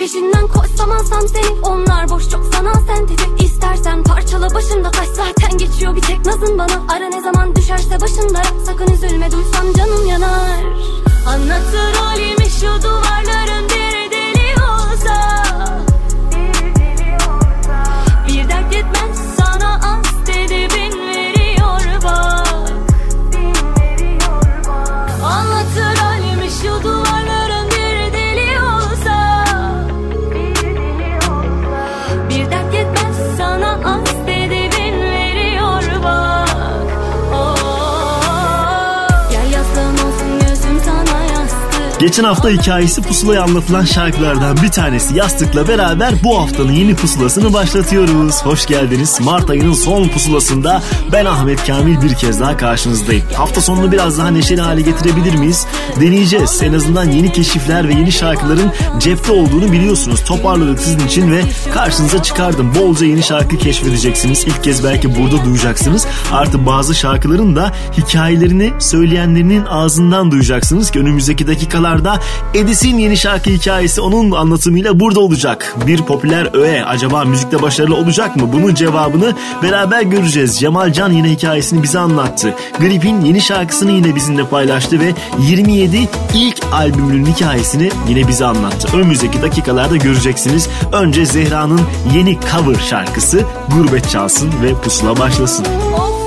Peşinden koşsam alsam seni Onlar boş çok sana sentetik İstersen parçala başımda taş. Zaten geçiyor bir tek nazın bana. Ara ne zaman düşerse başımda Sakın üzülme duysam canım yanar. Anlatır halimi şu duvarların bir deli olsa. Geçen hafta hikayesi pusulaya anlatılan şarkılardan bir tanesi Yastık'la beraber bu haftanın yeni pusulasını başlatıyoruz. Hoş geldiniz. Mart ayının son pusulasında ben Ahmet Kamil bir kez daha karşınızdayım. Hafta sonunu biraz daha neşeli hale getirebilir miyiz? Deneyeceğiz. En azından yeni keşifler ve yeni şarkıların cepte olduğunu biliyorsunuz. Toparladık sizin için ve karşınıza çıkardım. Bolca yeni şarkı keşfedeceksiniz. İlk kez belki burada duyacaksınız. Artı bazı şarkıların da hikayelerini söyleyenlerinin ağzından duyacaksınız ki önümüzdeki dakikalar dakikalarda Edis'in yeni şarkı hikayesi onun anlatımıyla burada olacak. Bir popüler öğe acaba müzikte başarılı olacak mı? Bunun cevabını beraber göreceğiz. Cemal Can yine hikayesini bize anlattı. Grip'in yeni şarkısını yine bizimle paylaştı ve 27 ilk albümünün hikayesini yine bize anlattı. Önümüzdeki dakikalarda göreceksiniz. Önce Zehra'nın yeni cover şarkısı Gurbet çalsın ve pusula başlasın. Oh.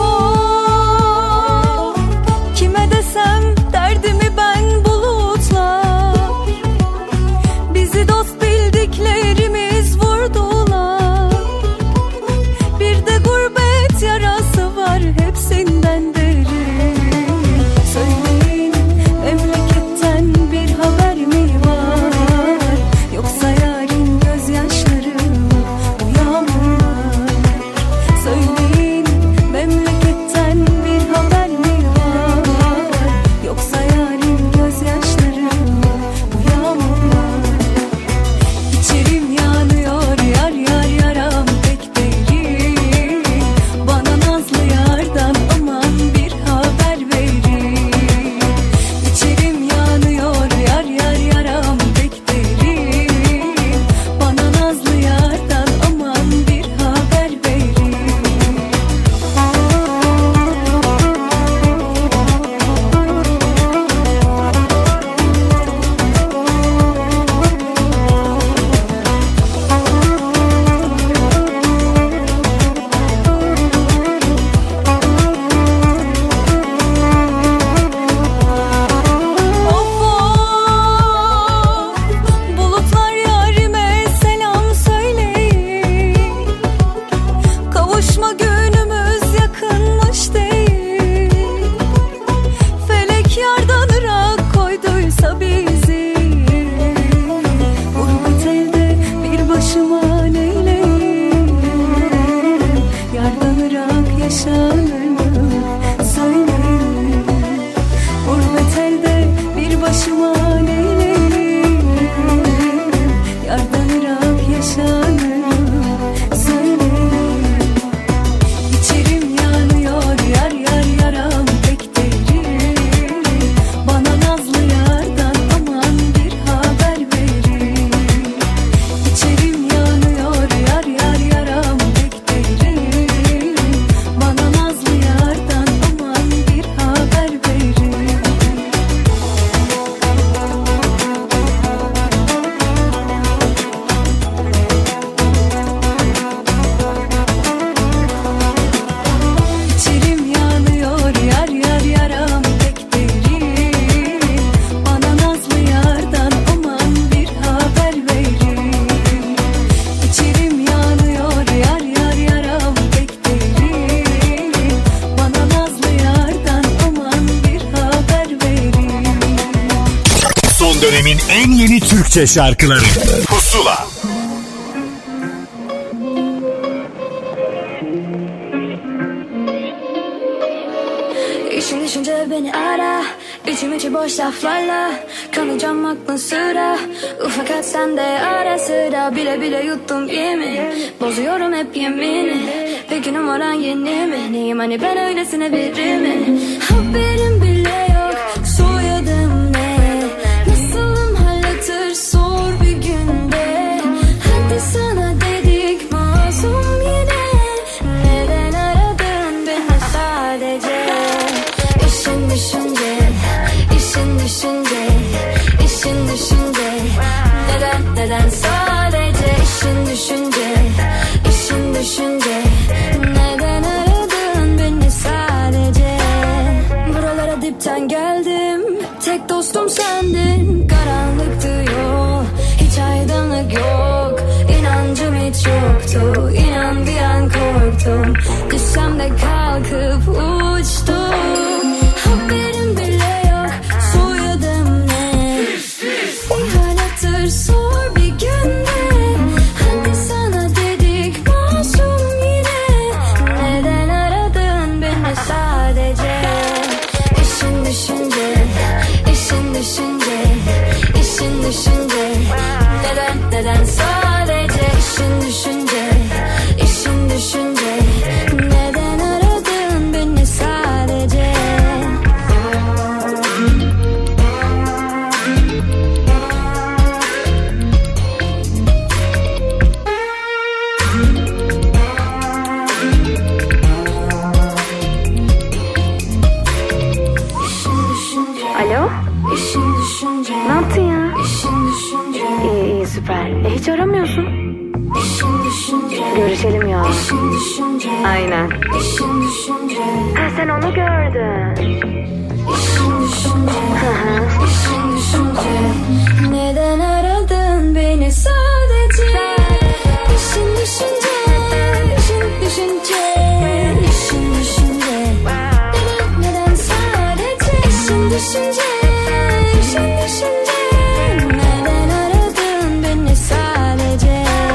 Türkçe şarkıları. Pusula. İşin düşünce beni ara İçim içi boş laflarla Kanacağım aklın sıra. Ufak at sen de ara sıra Bile bile yuttum yemin Bozuyorum hep yemini Peki numaran yeni mi? Neyim? Hani ben öylesine biri mi? Haberim hiç yoktu inan bir an korktum düşsem de kalkıp uçtum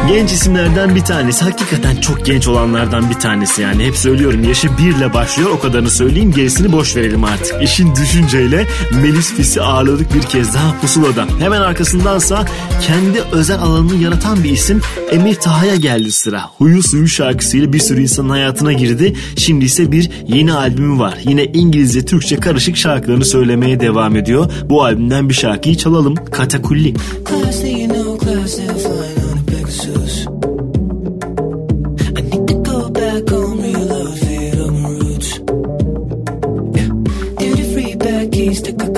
Genç isimlerden bir tanesi. Hakikaten çok genç olanlardan bir tanesi yani. Hep söylüyorum yaşı birle başlıyor o kadarını söyleyeyim gerisini boş verelim artık. İşin düşünceyle Melis Fis'i ağırladık bir kez daha pusulada. Hemen arkasındansa kendi özel alanını yaratan bir isim Emir Taha'ya geldi sıra. Huyu Suyu şarkısıyla bir sürü insanın hayatına girdi. Şimdi ise bir yeni albümü var. Yine İngilizce Türkçe karışık şarkılarını söylemeye devam ediyor. Bu albümden bir şarkıyı çalalım. Katakulli. That you know, class keys to cook.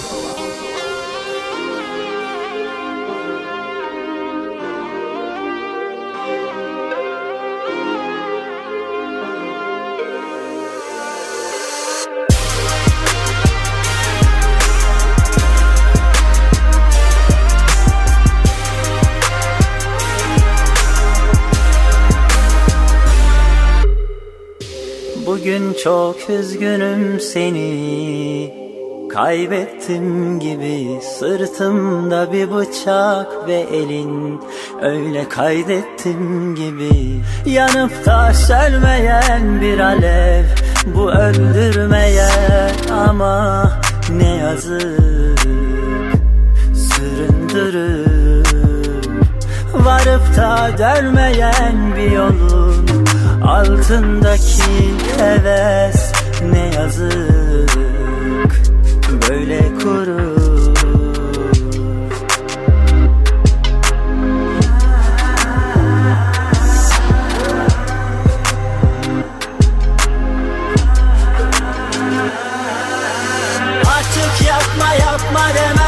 çok üzgünüm seni. Kaybettim gibi sırtımda bir bıçak ve elin. Öyle kaydettim gibi Yanıp da sönmeyen bir alev. Bu öldürmeye ama ne yazık. Süründürür Varıp da dönmeyen bir yolun Altındaki heves ne yazık Böyle kurur Artık yapma yapma demem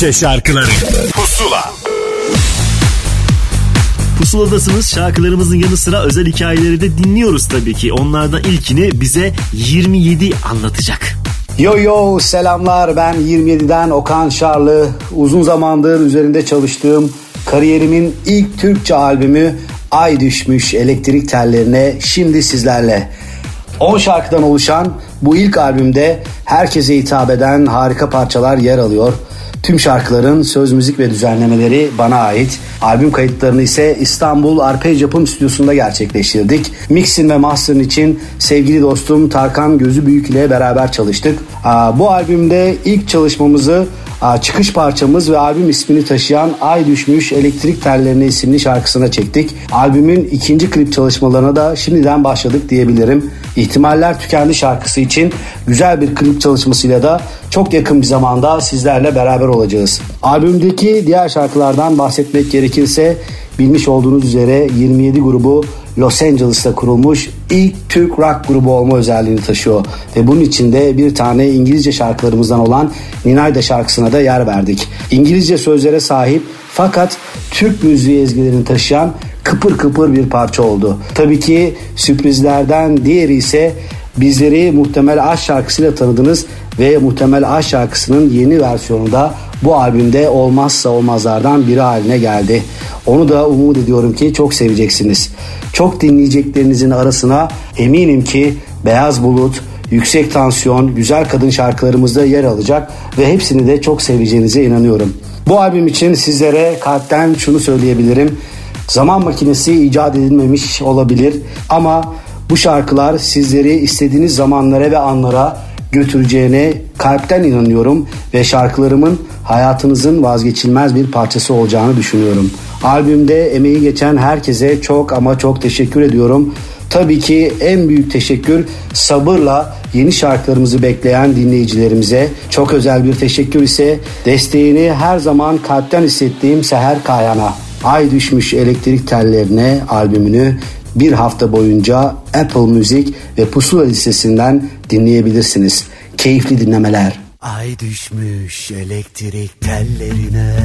Türkçe şarkıları Pusula Pusuladasınız şarkılarımızın yanı sıra özel hikayeleri de dinliyoruz tabii ki. Onlardan ilkini bize 27 anlatacak. Yo yo selamlar ben 27'den Okan Şarlı. Uzun zamandır üzerinde çalıştığım kariyerimin ilk Türkçe albümü Ay Düşmüş Elektrik Tellerine şimdi sizlerle. 10 şarkıdan oluşan bu ilk albümde herkese hitap eden harika parçalar yer alıyor. Tüm şarkıların söz müzik ve düzenlemeleri bana ait. Albüm kayıtlarını ise İstanbul Arpej Yapım Stüdyosu'nda gerçekleştirdik. Mixin ve master'ın için sevgili dostum Tarkan Gözü Büyük ile beraber çalıştık. Bu albümde ilk çalışmamızı çıkış parçamız ve albüm ismini taşıyan Ay Düşmüş Elektrik Tellerine isimli şarkısına çektik. Albümün ikinci klip çalışmalarına da şimdiden başladık diyebilirim. İhtimaller Tükendi şarkısı için güzel bir klip çalışmasıyla da çok yakın bir zamanda sizlerle beraber olacağız. Albümdeki diğer şarkılardan bahsetmek gerekirse bilmiş olduğunuz üzere 27 grubu Los Angeles'ta kurulmuş ilk Türk rock grubu olma özelliğini taşıyor. Ve bunun içinde bir tane İngilizce şarkılarımızdan olan Ninayda şarkısına da yer verdik. İngilizce sözlere sahip fakat Türk müziği ezgilerini taşıyan kıpır kıpır bir parça oldu. Tabii ki sürprizlerden diğeri ise bizleri Muhtemel Aşk şarkısıyla tanıdınız ve Muhtemel Aşk şarkısının yeni versiyonu da bu albümde olmazsa olmazlardan biri haline geldi. Onu da umut ediyorum ki çok seveceksiniz. Çok dinleyeceklerinizin arasına eminim ki Beyaz Bulut, Yüksek Tansiyon, Güzel Kadın şarkılarımızda yer alacak ve hepsini de çok seveceğinize inanıyorum. Bu albüm için sizlere kalpten şunu söyleyebilirim. Zaman makinesi icat edilmemiş olabilir ama bu şarkılar sizleri istediğiniz zamanlara ve anlara götüreceğine kalpten inanıyorum ve şarkılarımın hayatınızın vazgeçilmez bir parçası olacağını düşünüyorum. Albümde emeği geçen herkese çok ama çok teşekkür ediyorum. Tabii ki en büyük teşekkür sabırla yeni şarkılarımızı bekleyen dinleyicilerimize. Çok özel bir teşekkür ise desteğini her zaman kalpten hissettiğim Seher Kayan'a. Ay düşmüş elektrik tellerine albümünü bir hafta boyunca Apple Müzik ve Pusula listesinden dinleyebilirsiniz. Keyifli dinlemeler. Ay düşmüş elektrik tellerine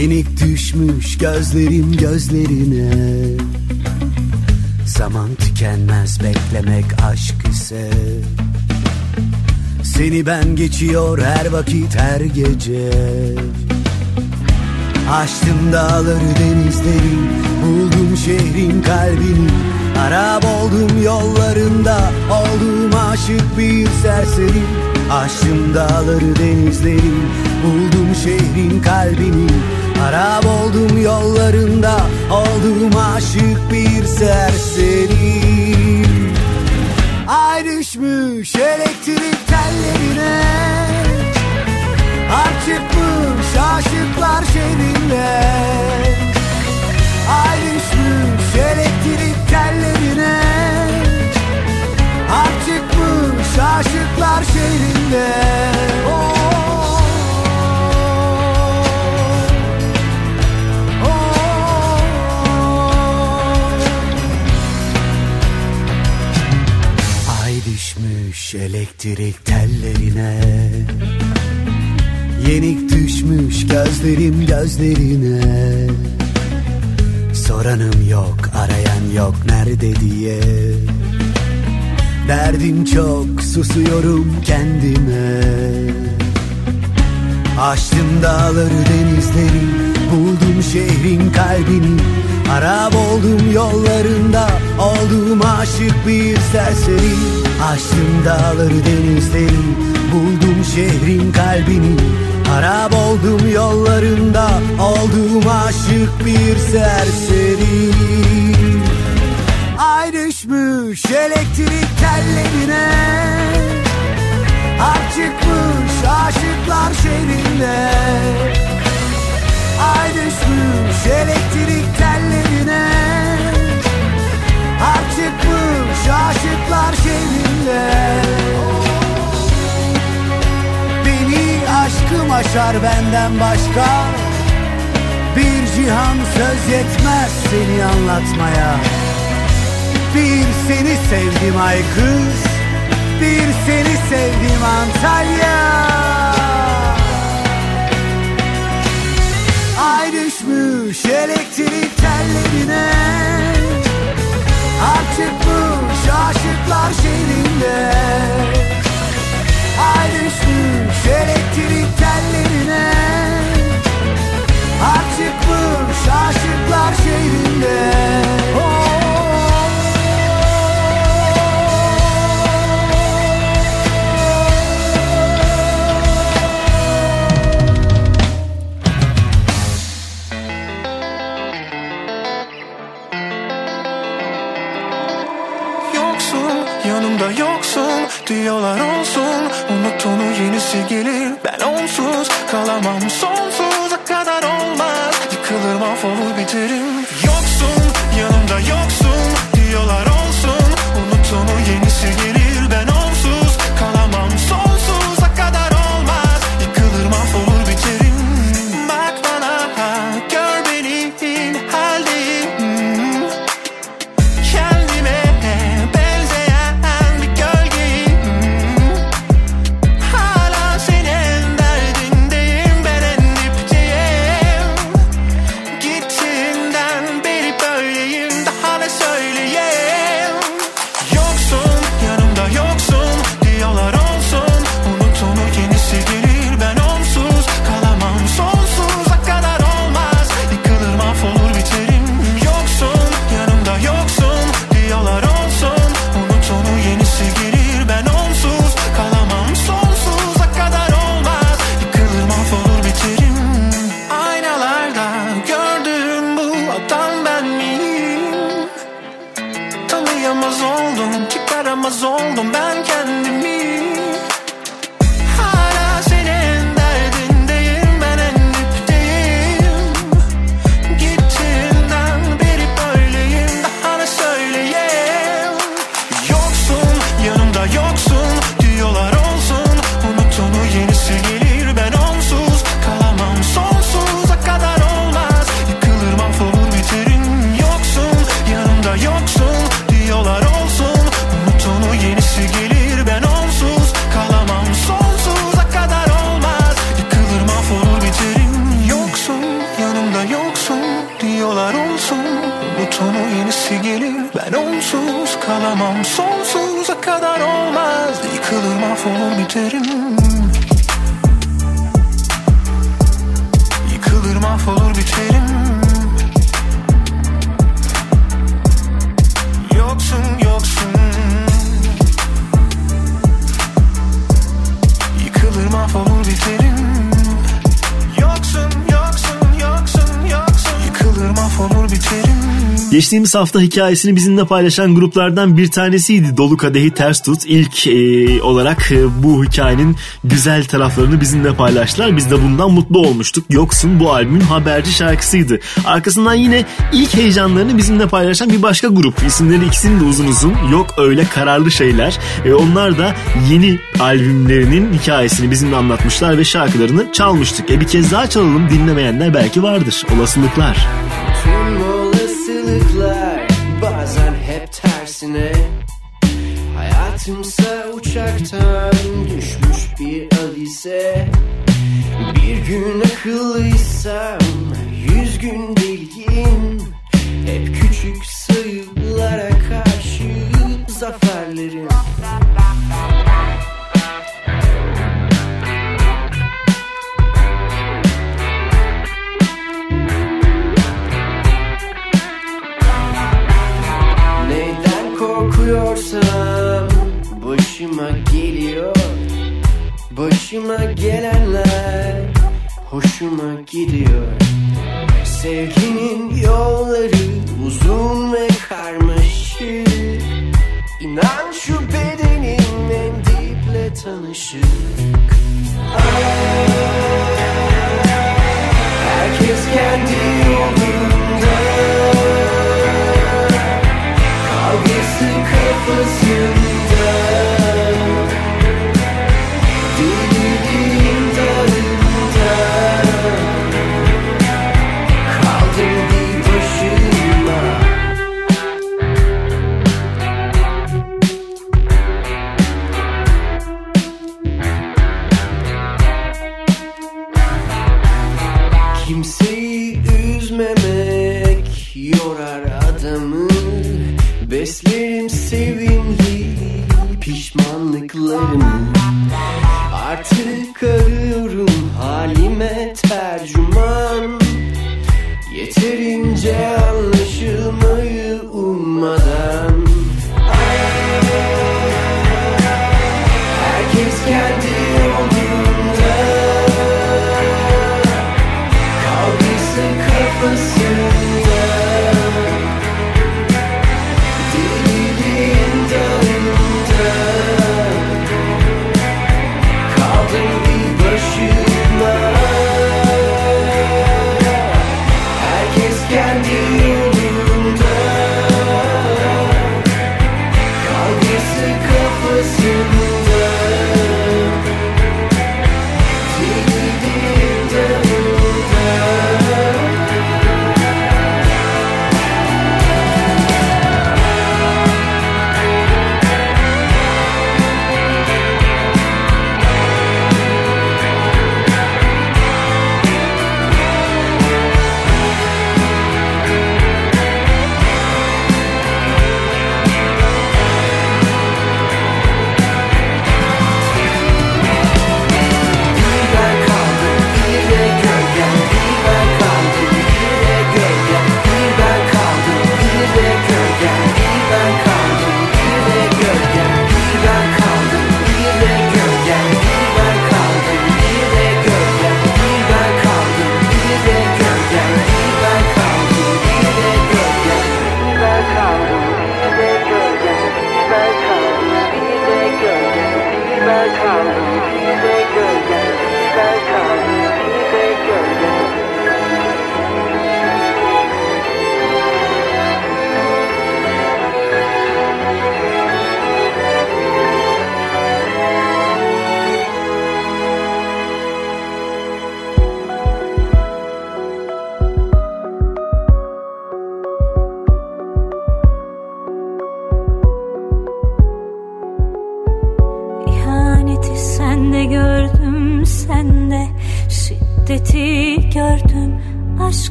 Yenik düşmüş gözlerim gözlerine Zaman tükenmez beklemek aşk ise Seni ben geçiyor her vakit her gece Açtım dağları denizleri Buldum şehrin kalbini. Arap oldum yollarında Oldum aşık bir serseri. Aştım dağları denizleri Buldum şehrin kalbini. Arap oldum yollarında Oldum aşık bir serseri. Ay düşmüş elektrik tellerine Harp çıkmış aşıklar şehrinde Ay düşmüş elektrik tellerine. Harp çıkmış aşıklar şehrinde oh. Düşmüş elektrik tellerine Yenik düşmüş gözlerim gözlerine. Soranım yok arayan yok nerede diye. Derdim çok susuyorum kendime. Aştım dağları denizleri Buldum şehrin kalbini. Arap oldum yollarında Oldum aşık bir serseri. Aştım dağları denizleri Buldum şehrin kalbini Arap oldum yollarında Oldum aşık bir serseri. Ay düşmüş elektrik tellerine Harp aşıklar şehrinde. Ay düşmüş elektrik tellerine Harp çıkmış aşıklar aşar benden başka. Bir cihan söz yetmez seni anlatmaya. Bir seni sevdim ay kız Bir seni sevdim Antalya. Ay düşmüş elektrik tellerine Harp çıkmış aşıklar şehrinde Ay düşmüş elektrik tellerine Harp çıkmış aşıklar şehrinde. Yoksun yanımda yoksun diyorlar olsun Unut onu yenisi gelir ben onsuz kalamam Sonsuza kadar olmaz. Yıkılır mahvolur biterim Yoksun yanımda yoksun diyorlar olsun. Unut onu yenisi gelir Geçtiğimiz hafta hikayesini bizimle paylaşan gruplardan bir tanesiydi. Dolu Kadehi Ters Tut. İlk e, olarak e, bu hikayenin güzel taraflarını bizimle paylaştılar. Biz de bundan mutlu olmuştuk. Yoksun bu albümün haberci şarkısıydı. Arkasından yine ilk heyecanlarını bizimle paylaşan bir başka grup. İsimleri ikisinin de uzun uzun. Yok öyle kararlı şeyler. E, onlar da yeni albümlerinin hikayesini bizimle anlatmışlar ve şarkılarını çalmıştık. E bir kez daha çalalım dinlemeyenler belki vardır. Olasılıklar. Tüm tersine Hayatımsa uçaktan düşmüş bir hadise Bir gün akıllıysam yüz gün deliyim Hep küçük sayılara karşı zaferlerim başıma geliyor. Başıma gelenler hoşuma gidiyor. Sevginin yolları uzun ve karmaşık. İnan şu bedenin en diple tanışık. Herkes kendi yolunda. Kavgası kafasında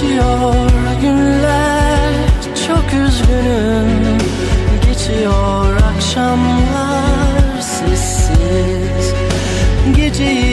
geçiyor günler. Çok üzgünüm. Geçiyor akşamlar sessiz. Geceyi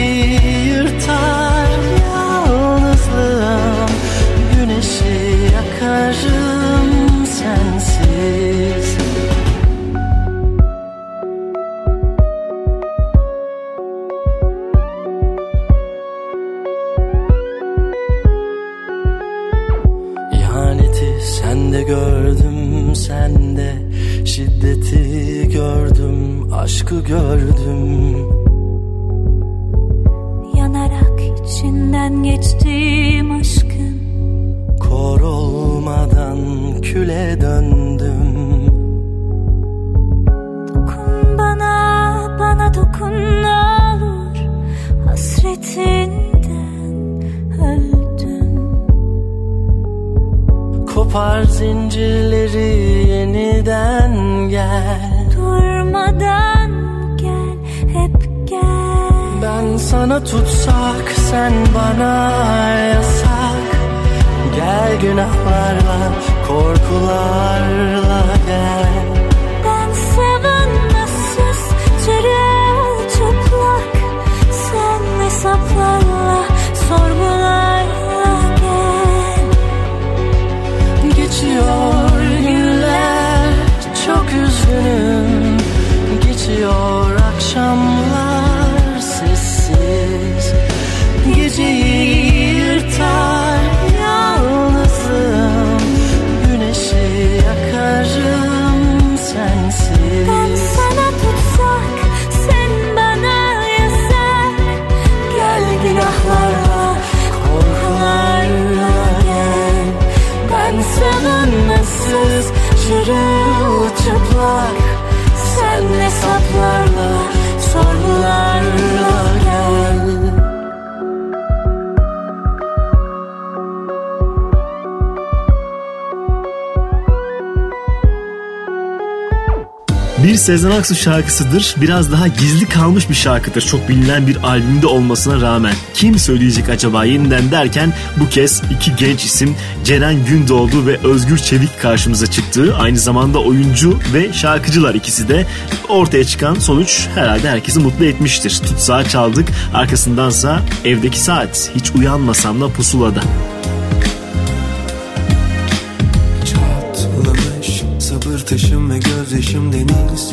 Aksu şarkısıdır. Biraz daha gizli kalmış bir şarkıdır. Çok bilinen bir albümde olmasına rağmen. Kim söyleyecek acaba yeniden derken bu kez iki genç isim Ceren Gündoğdu ve Özgür Çevik karşımıza çıktı. Aynı zamanda oyuncu ve şarkıcılar ikisi de. Ortaya çıkan sonuç herhalde herkesi mutlu etmiştir. Tutsağı çaldık. Arkasındansa evdeki saat. Hiç uyanmasam da pusulada. Çatlamış sabır taşım ve gözyaşım deniz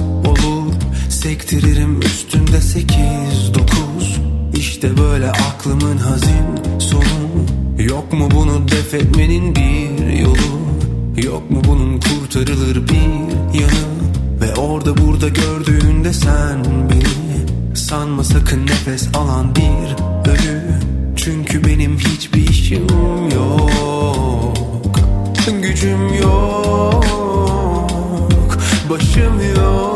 Sektiririm üstünde sekiz dokuz. İşte böyle aklımın hazin sonu. Yok mu bunu def etmenin bir yolu? Yok mu bunun kurtarılır bir yanı? Ve orada burada gördüğünde sen beni. Sanma sakın nefes alan bir ölü. Çünkü benim hiçbir işim yok. Gücüm yok. Başım yok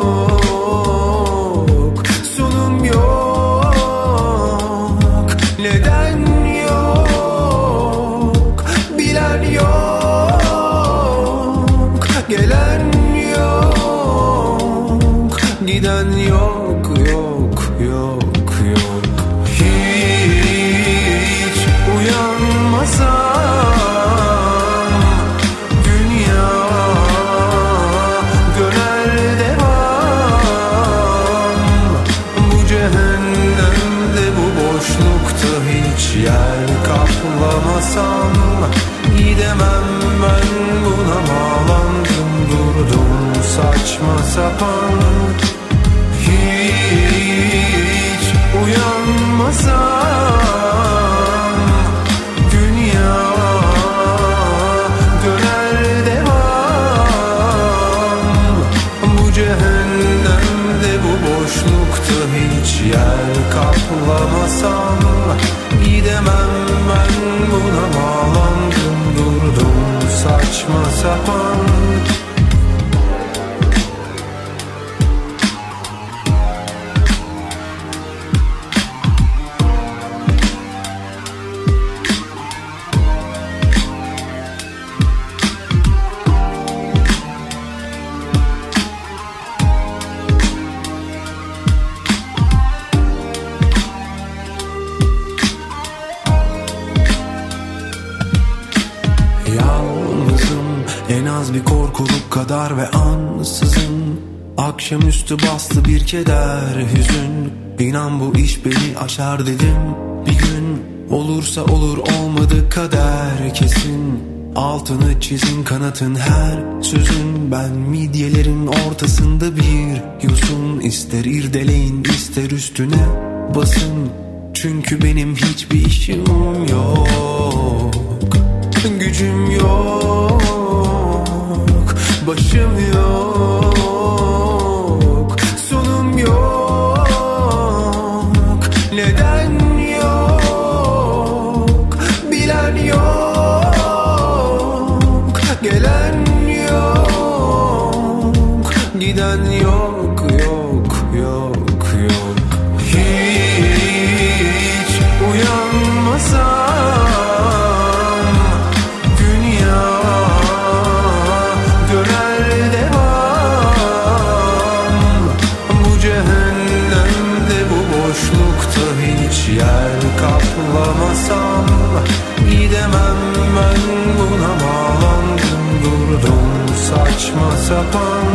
uyanmasam Dünya döner devam. Bu cehennemde bu boşlukta hiç yer kaplamasam Gidemem ben buna bağlandım durdum saçma sapan kadar ve ansızın. Akşamüstü bastı bir keder hüzün. İnan bu iş beni aşar dedim. Bir gün Olursa olur olmadı kader kesin. Altını çizin kanatın her sözün. Ben midyelerin ortasında bir yosun ister irdeleyin ister üstüne basın. Çünkü benim hiçbir işim yok. Gücüm yok Başım yok sapan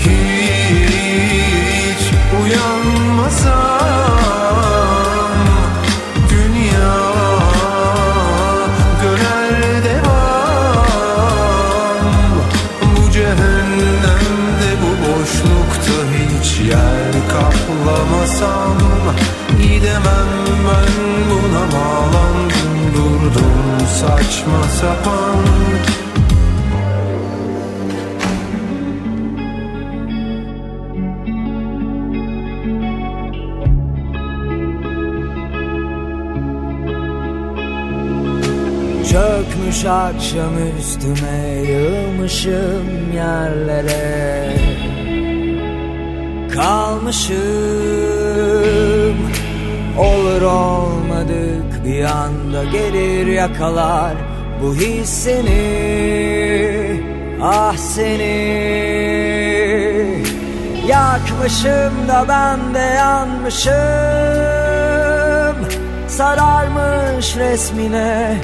Hiç uyanmasam Dünya döner devam. Bu cehennemde bu boşlukta hiç yer kaplamasam Gidemem ben buna bağlandım durdum saçma sapan Çökmüş akşam üstüme yığılmışım yerlere. Kalmışım Olur olmadık bir anda gelir yakalar. Bu his seni Ah seni. Yakmışım da ben de yanmışım. Sararmış resmine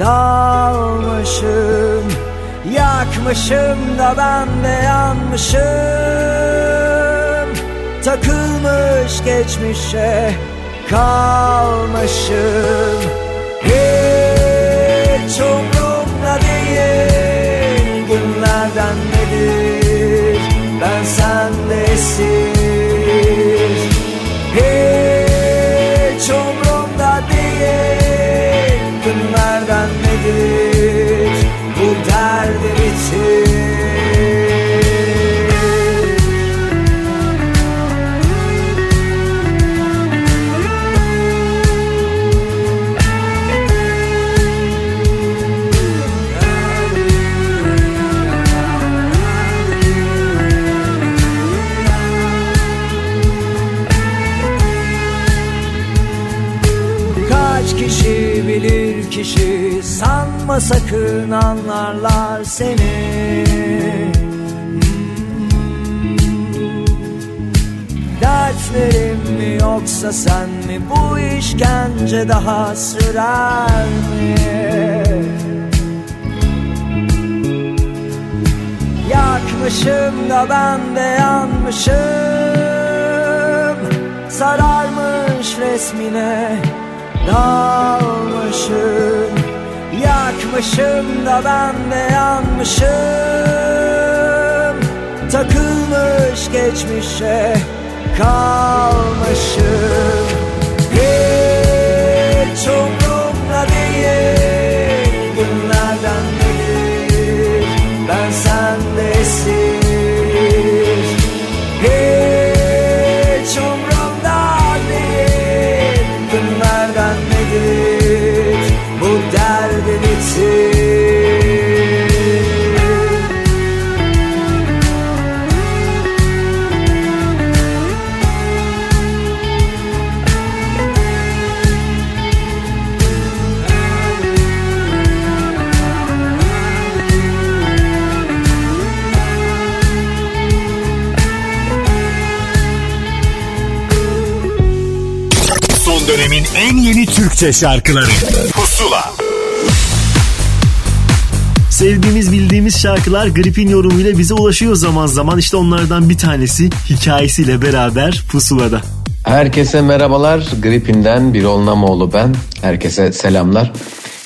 dalmışım Yakmışım da ben de yanmışım. Takılmış geçmişe kalmışım. Hiç umurumda değil günlerden nedir? Ben sendesin sakın anlarlar seni. Dertlerim mi yoksa sen mi? Bu işkence daha sürer mi? Yakmışım da ben de yanmışım. Sararmış resmine dalmışım Yakmışım da ben de yanmışım. Takılmış geçmişe kalmışım. Hiç umurumda değil Türkçe şarkıları Pusula Sevdiğimiz bildiğimiz şarkılar Grip'in yorumuyla bize ulaşıyor zaman zaman. İşte onlardan bir tanesi hikayesiyle beraber Pusula'da. Herkese merhabalar. Gripin'den bir Olnamoğlu ben. Herkese selamlar.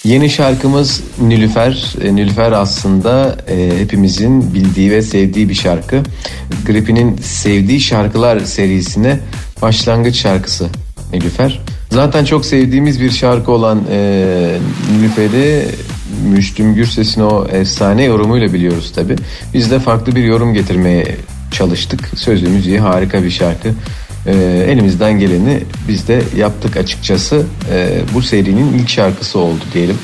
Yeni şarkımız Nilüfer. E, Nilüfer aslında e, hepimizin bildiği ve sevdiği bir şarkı. Gripin'in sevdiği şarkılar serisine başlangıç şarkısı Nilüfer. Zaten çok sevdiğimiz bir şarkı olan e, Nilüfer'i Müslüm Gürses'in o efsane yorumuyla biliyoruz tabi. Biz de farklı bir yorum getirmeye çalıştık. Sözlü müziği harika bir şarkı. Ee, elimizden geleni biz de yaptık açıkçası. Ee, bu serinin ilk şarkısı oldu diyelim.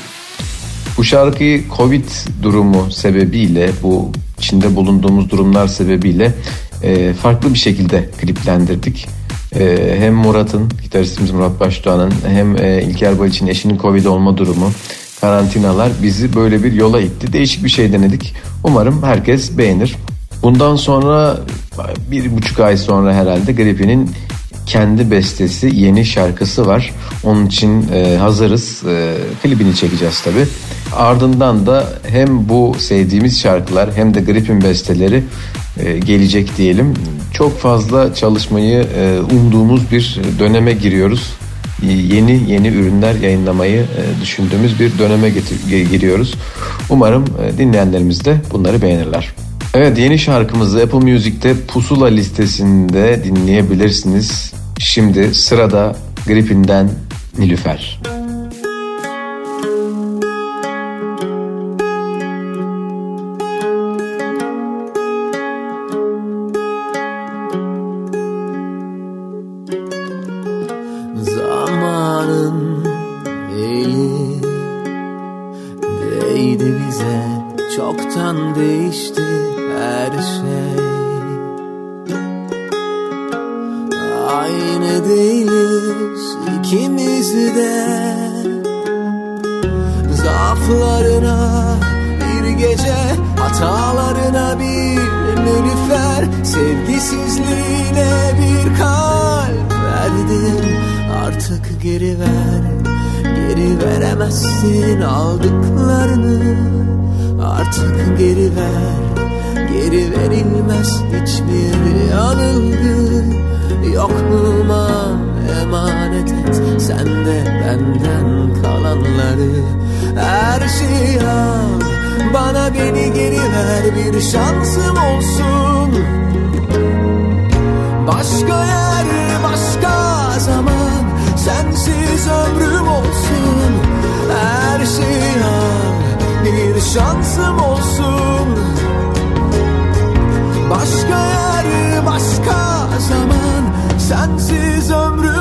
Bu şarkıyı Covid durumu sebebiyle bu içinde bulunduğumuz durumlar sebebiyle e, farklı bir şekilde kliplendirdik. E, hem Murat'ın, gitaristimiz Murat Başdoğan'ın hem e, İlker Baliç'in eşinin Covid olma durumu, karantinalar bizi böyle bir yola itti. Değişik bir şey denedik. Umarım herkes beğenir. Bundan sonra bir buçuk ay sonra herhalde Grippi'nin kendi bestesi yeni şarkısı var. Onun için e, hazırız. E, klibini çekeceğiz tabi. Ardından da hem bu sevdiğimiz şarkılar hem de Grip'in besteleri e, gelecek diyelim. Çok fazla çalışmayı e, umduğumuz bir döneme giriyoruz. Yeni yeni ürünler yayınlamayı e, düşündüğümüz bir döneme giriyoruz. Umarım e, dinleyenlerimiz de bunları beğenirler. Evet yeni şarkımızı Apple Music'te Pusula listesinde dinleyebilirsiniz. Şimdi sırada Gripin'den Nilüfer. Zamanın de benden kalanları Her şeyi al. Bana beni geri ver Bir şansım olsun. Başka yer başka zaman Sensiz ömrüm olsun. Her şeyi al Bir şansım olsun. Başka yer başka zaman Sensiz ömrüm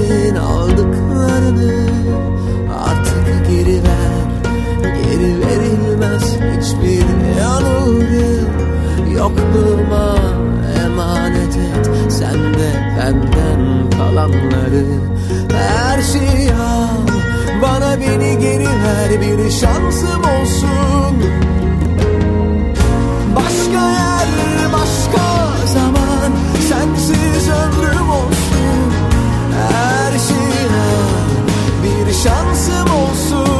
Bütün aldıklarını artık geri ver. Geri verilmez hiçbir yanılgı Yok bulma emanet et. Sen de benden kalanları Her şeyi al. Bana beni geri ver Bir şansım olsun. Başka yer başka zaman. Sensiz ömrüm şansım olsun.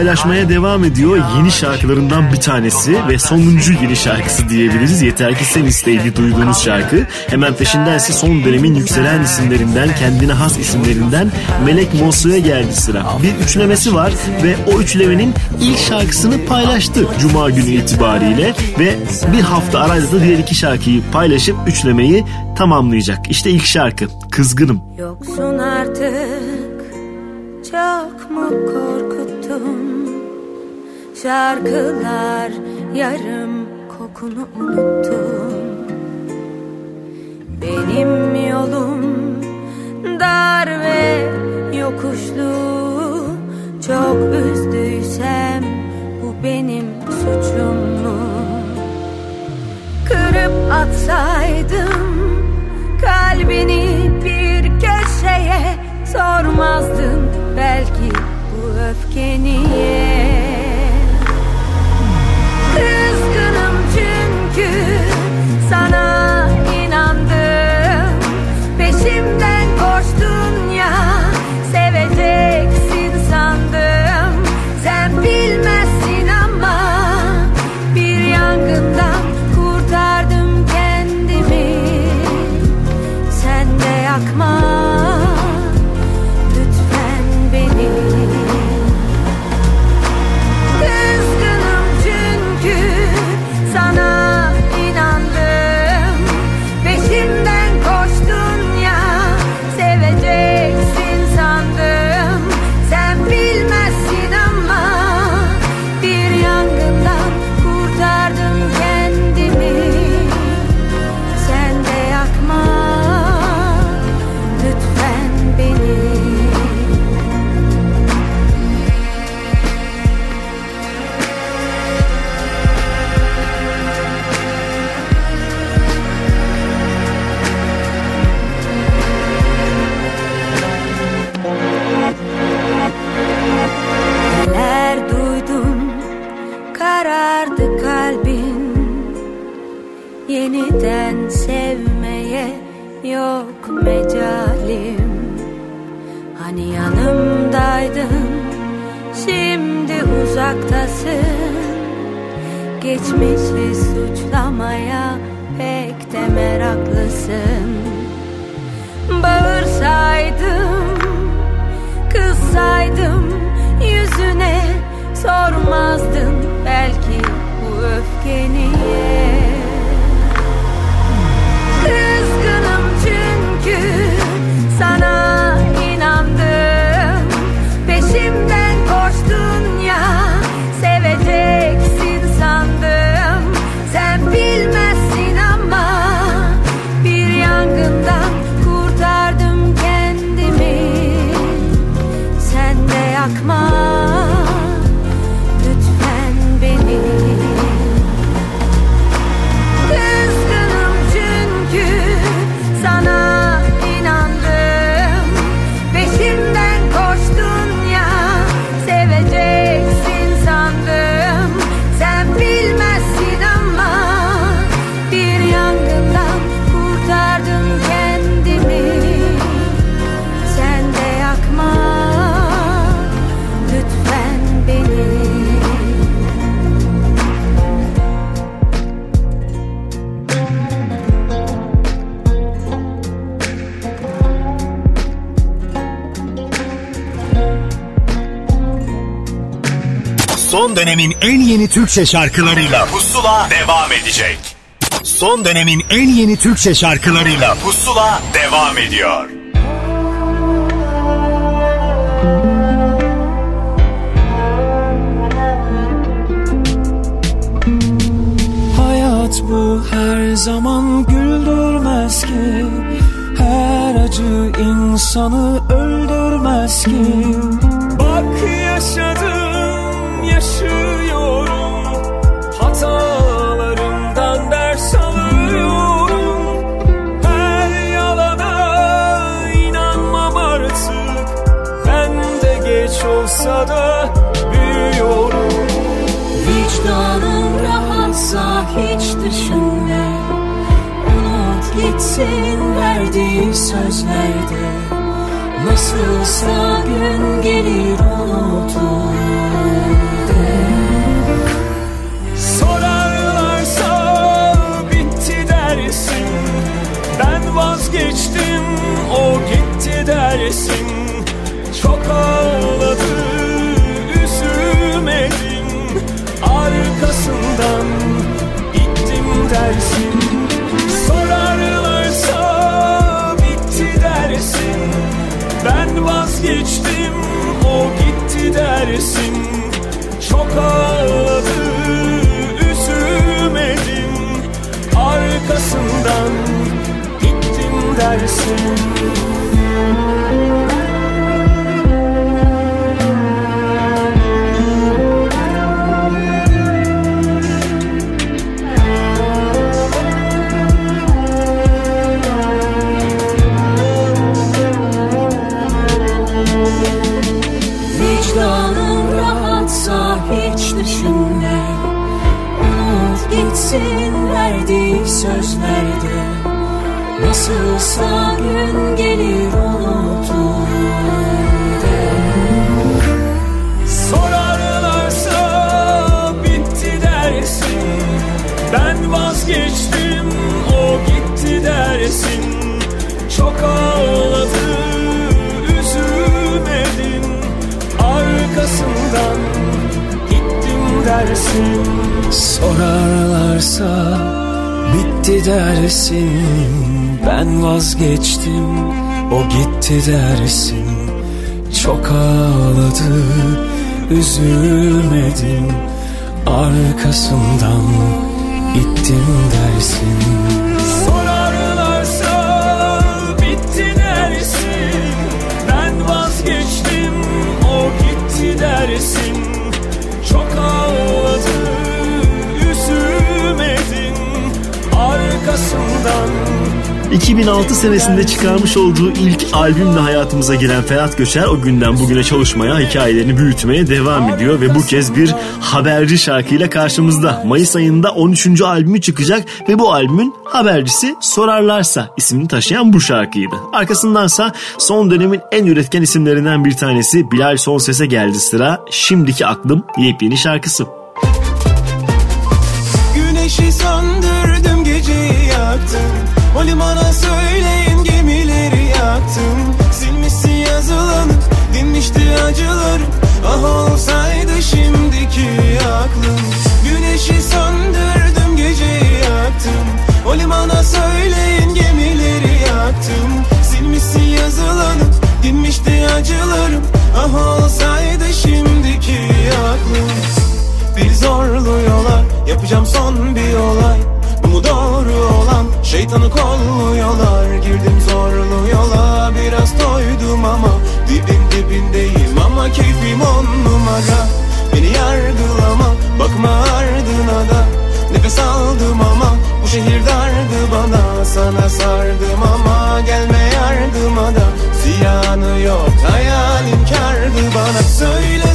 Paylaşmaya devam ediyor. Yeni şarkılarından bir tanesi ve sonuncu yeni şarkısı diyebiliriz. Yeter ki sen isteydi duyduğunuz şarkı. Hemen peşinden ise son dönemin yükselen isimlerinden, kendine has isimlerinden Melek Mosu'ya geldi sıra. Bir üçlemesi var ve o üçlemenin ilk şarkısını paylaştı Cuma günü itibariyle ve bir hafta arayla da diğer iki şarkıyı paylaşıp üçlemeyi tamamlayacak. İşte ilk şarkı Kızgınım. Yoksun artık çok mu korkuttum Şarkılar yarım kokunu unuttum. Benim yolum dar ve yokuşlu. Çok üzdüysem bu benim suçum mu? Kırıp atsaydım kalbini bir köşeye Sormazdın belki bu öfke uzaktasın. Geçmişi suçlamaya pek de meraklısın. Bağırsaydım Kızsaydım yüzüne sormazdın belki bu öfke Son dönemin en yeni Türkçe şarkılarıyla Pusula devam edecek. Son dönemin en yeni Türkçe şarkılarıyla Pusula devam ediyor. Hayat bu her zaman güldürmez ki Her acı insanı öldürmez ki Bak yaşadım, Unut gitsin verdiği sözlerde Nasılsa gün gelir unutur Sorarlarsa bitti dersin Ben vazgeçtim o gitti dersin. Çok ağladı üzülmedim Arkasından gittim dersin gitti dersin Çok ağladı üzülmedim. Arkasından gittim dersin Vicdanın rahatsa hiç düşünme. Unut gitsin verdiği sözlerde. Nasılsa gün gelir unutur Sorarlarsa bitti dersin. Ben vazgeçtim o gitti dersin. Çok ağladı gittim dersin Sorarlarsa bitti dersin. Ben vazgeçtim o gitti dersin. Çok ağladı üzülmedim. Arkasından gittim dersin Arkasından 2006 senesinde çıkarmış olduğu ilk albümle hayatımıza giren Ferhat Göçer o günden bugüne çalışmaya, hikayelerini büyütmeye devam ediyor ve bu kez bir haberci şarkıyla karşımızda. Mayıs ayında 13. albümü çıkacak ve bu albümün habercisi Sorarlarsa ismini taşıyan bu şarkıydı. Arkasındansa son dönemin en üretken isimlerinden bir tanesi Bilal Sonses'e geldi sıra. Şimdiki aklım yepyeni şarkısı. Güneşi yaktım O limana söyleyin gemileri yaktım. Silmişsin yazılanı dinmişti acılarım Ah olsaydı şimdiki aklım. Güneşi söndürdüm geceyi yaktım. O limana söyleyin gemileri yaktım. Silmişsin yazılanı dinmişti acılarım Ah olsaydı şimdiki aklım. Bir zorlu yola Yapacağım son bir olay Şeytanı kolluyorlar Girdim zorlu yola. Biraz doydum ama Dibin dibindeyim. Ama Keyfim on numara. Beni yargılama Bakma ardına da. Nefes aldım ama Bu şehir dardı bana. Sana sardım ama Gelme yardıma da. Ziyanı yok Hayalin kardı bana. Söylesen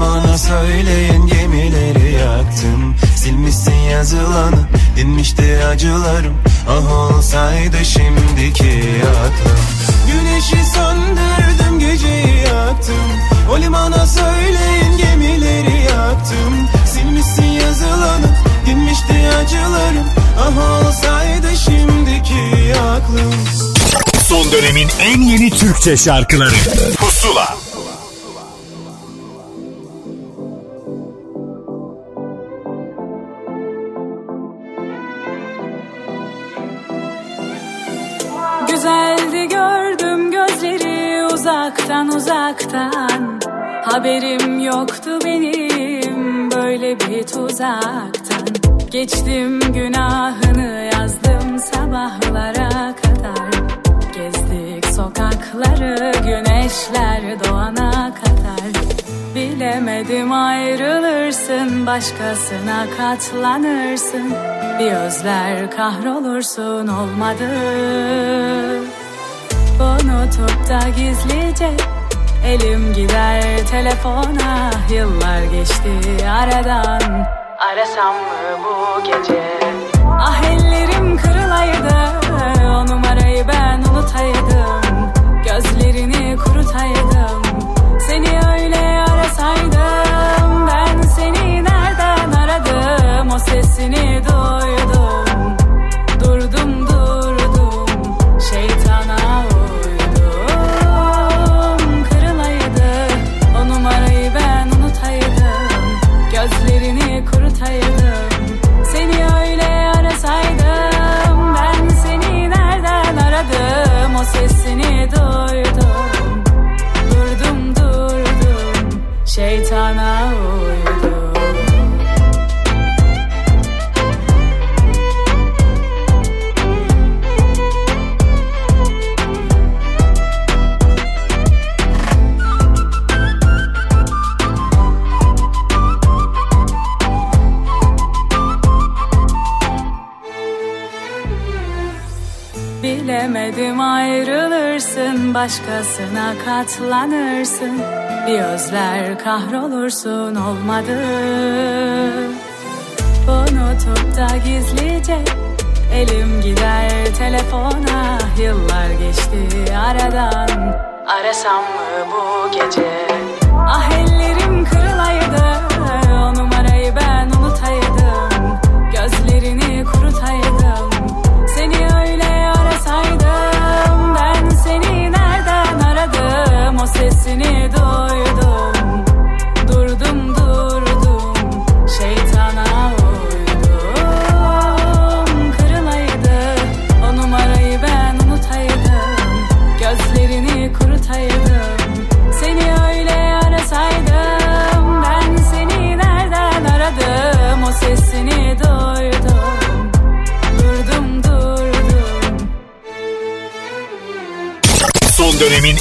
limana söyleyin gemileri yaktım Silmişsin yazılanı dinmişti acılarım. Ah olsaydı şimdiki aklım. Güneşi söndürdüm geceyi yaktım. O limana söyleyin gemileri yaktım. Silmişsin yazılanı dinmişti acılarım. Ah olsaydı şimdiki aklım. Son dönemin en yeni Türkçe şarkıları. Pusula. Uzaktan uzaktan. Haberim yoktu benim böyle bir tuzaktan. Geçtim günahını yazdım sabahlara kadar. Gezdik sokakları güneşler doğana kadar. Bilemedim ayrılırsın başkasına katlanırsın. Bir özler kahrolursun olmadı Unutup da gizlice Elim gider telefona. Yıllar geçti aradan Arasam mı bu gece? Ah ellerim kırılaydı O numarayı ben unutaydım başkasına katlanırsın. Bir özler kahrolursun olmadı. Unutup da gizlice elim gider telefona. Yıllar geçti aradan. Arasam mı bu gece? Ah ellerim kırılaydı O sesini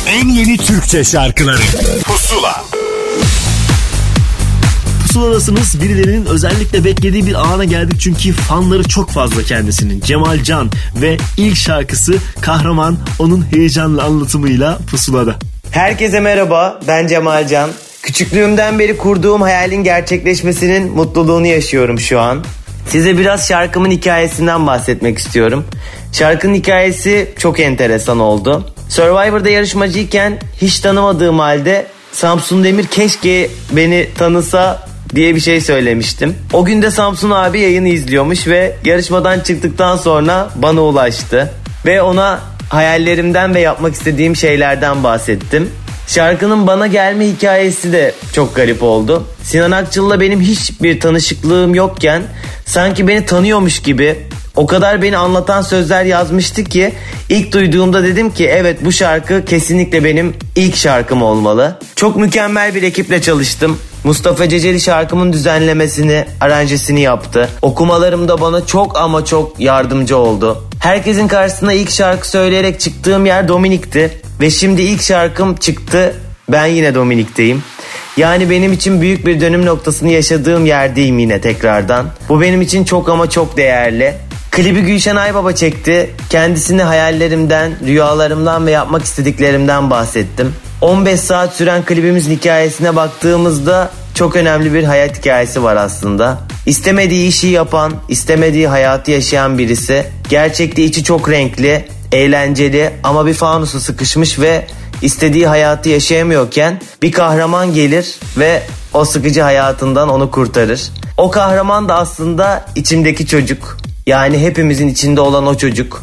en yeni Türkçe şarkıları Pusula Pusuladasınız birilerinin özellikle beklediği bir ana geldik çünkü fanları çok fazla kendisinin. Cemal Can ve ilk şarkısı Kahraman onun heyecanlı anlatımıyla pusulada. Herkese merhaba, ben Cemal Can. Küçüklüğümden beri kurduğum hayalin gerçekleşmesinin mutluluğunu yaşıyorum şu an. Size biraz şarkımın hikayesinden bahsetmek istiyorum. Şarkının hikayesi çok enteresan oldu. Survivor'da yarışmacıyken hiç tanımadığım halde Samsun Demir keşke beni tanısa diye bir şey söylemiştim. O gün de Samsun abi yayını izliyormuş ve yarışmadan çıktıktan sonra bana ulaştı. Ve ona hayallerimden ve yapmak istediğim şeylerden bahsettim. Şarkının bana gelme hikayesi de çok garip oldu. Sinan Akçıl'la benim hiçbir tanışıklığım yokken sanki beni tanıyormuş gibi o kadar beni anlatan sözler yazmıştı ki ilk duyduğumda dedim ki evet bu şarkı kesinlikle benim ilk şarkım olmalı. Çok mükemmel bir ekiple çalıştım. Mustafa Ceceli şarkımın düzenlemesini, aranjesini yaptı. Okumalarımda bana çok ama çok yardımcı oldu. Herkesin karşısına ilk şarkı söyleyerek çıktığım yer Dominik'ti. Ve şimdi ilk şarkım çıktı. Ben yine Dominik'teyim. Yani benim için büyük bir dönüm noktasını yaşadığım yerdeyim yine tekrardan. Bu benim için çok ama çok değerli. Klibi Gülşen Aybaba çekti. Kendisine hayallerimden, rüyalarımdan ve yapmak istediklerimden bahsettim. 15 saat süren klibimizin hikayesine baktığımızda çok önemli bir hayat hikayesi var aslında. İstemediği işi yapan, istemediği hayatı yaşayan birisi. Gerçekte içi çok renkli, eğlenceli ama bir fanusu sıkışmış ve istediği hayatı yaşayamıyorken bir kahraman gelir ve o sıkıcı hayatından onu kurtarır. O kahraman da aslında içimdeki çocuk. Yani hepimizin içinde olan o çocuk.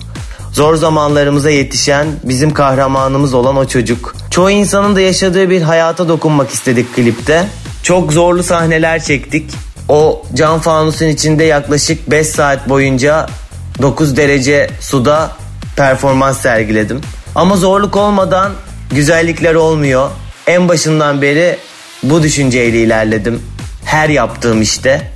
Zor zamanlarımıza yetişen bizim kahramanımız olan o çocuk. Çoğu insanın da yaşadığı bir hayata dokunmak istedik klipte. Çok zorlu sahneler çektik. O cam fanusun içinde yaklaşık 5 saat boyunca 9 derece suda performans sergiledim. Ama zorluk olmadan güzellikler olmuyor. En başından beri bu düşünceyle ilerledim. Her yaptığım işte.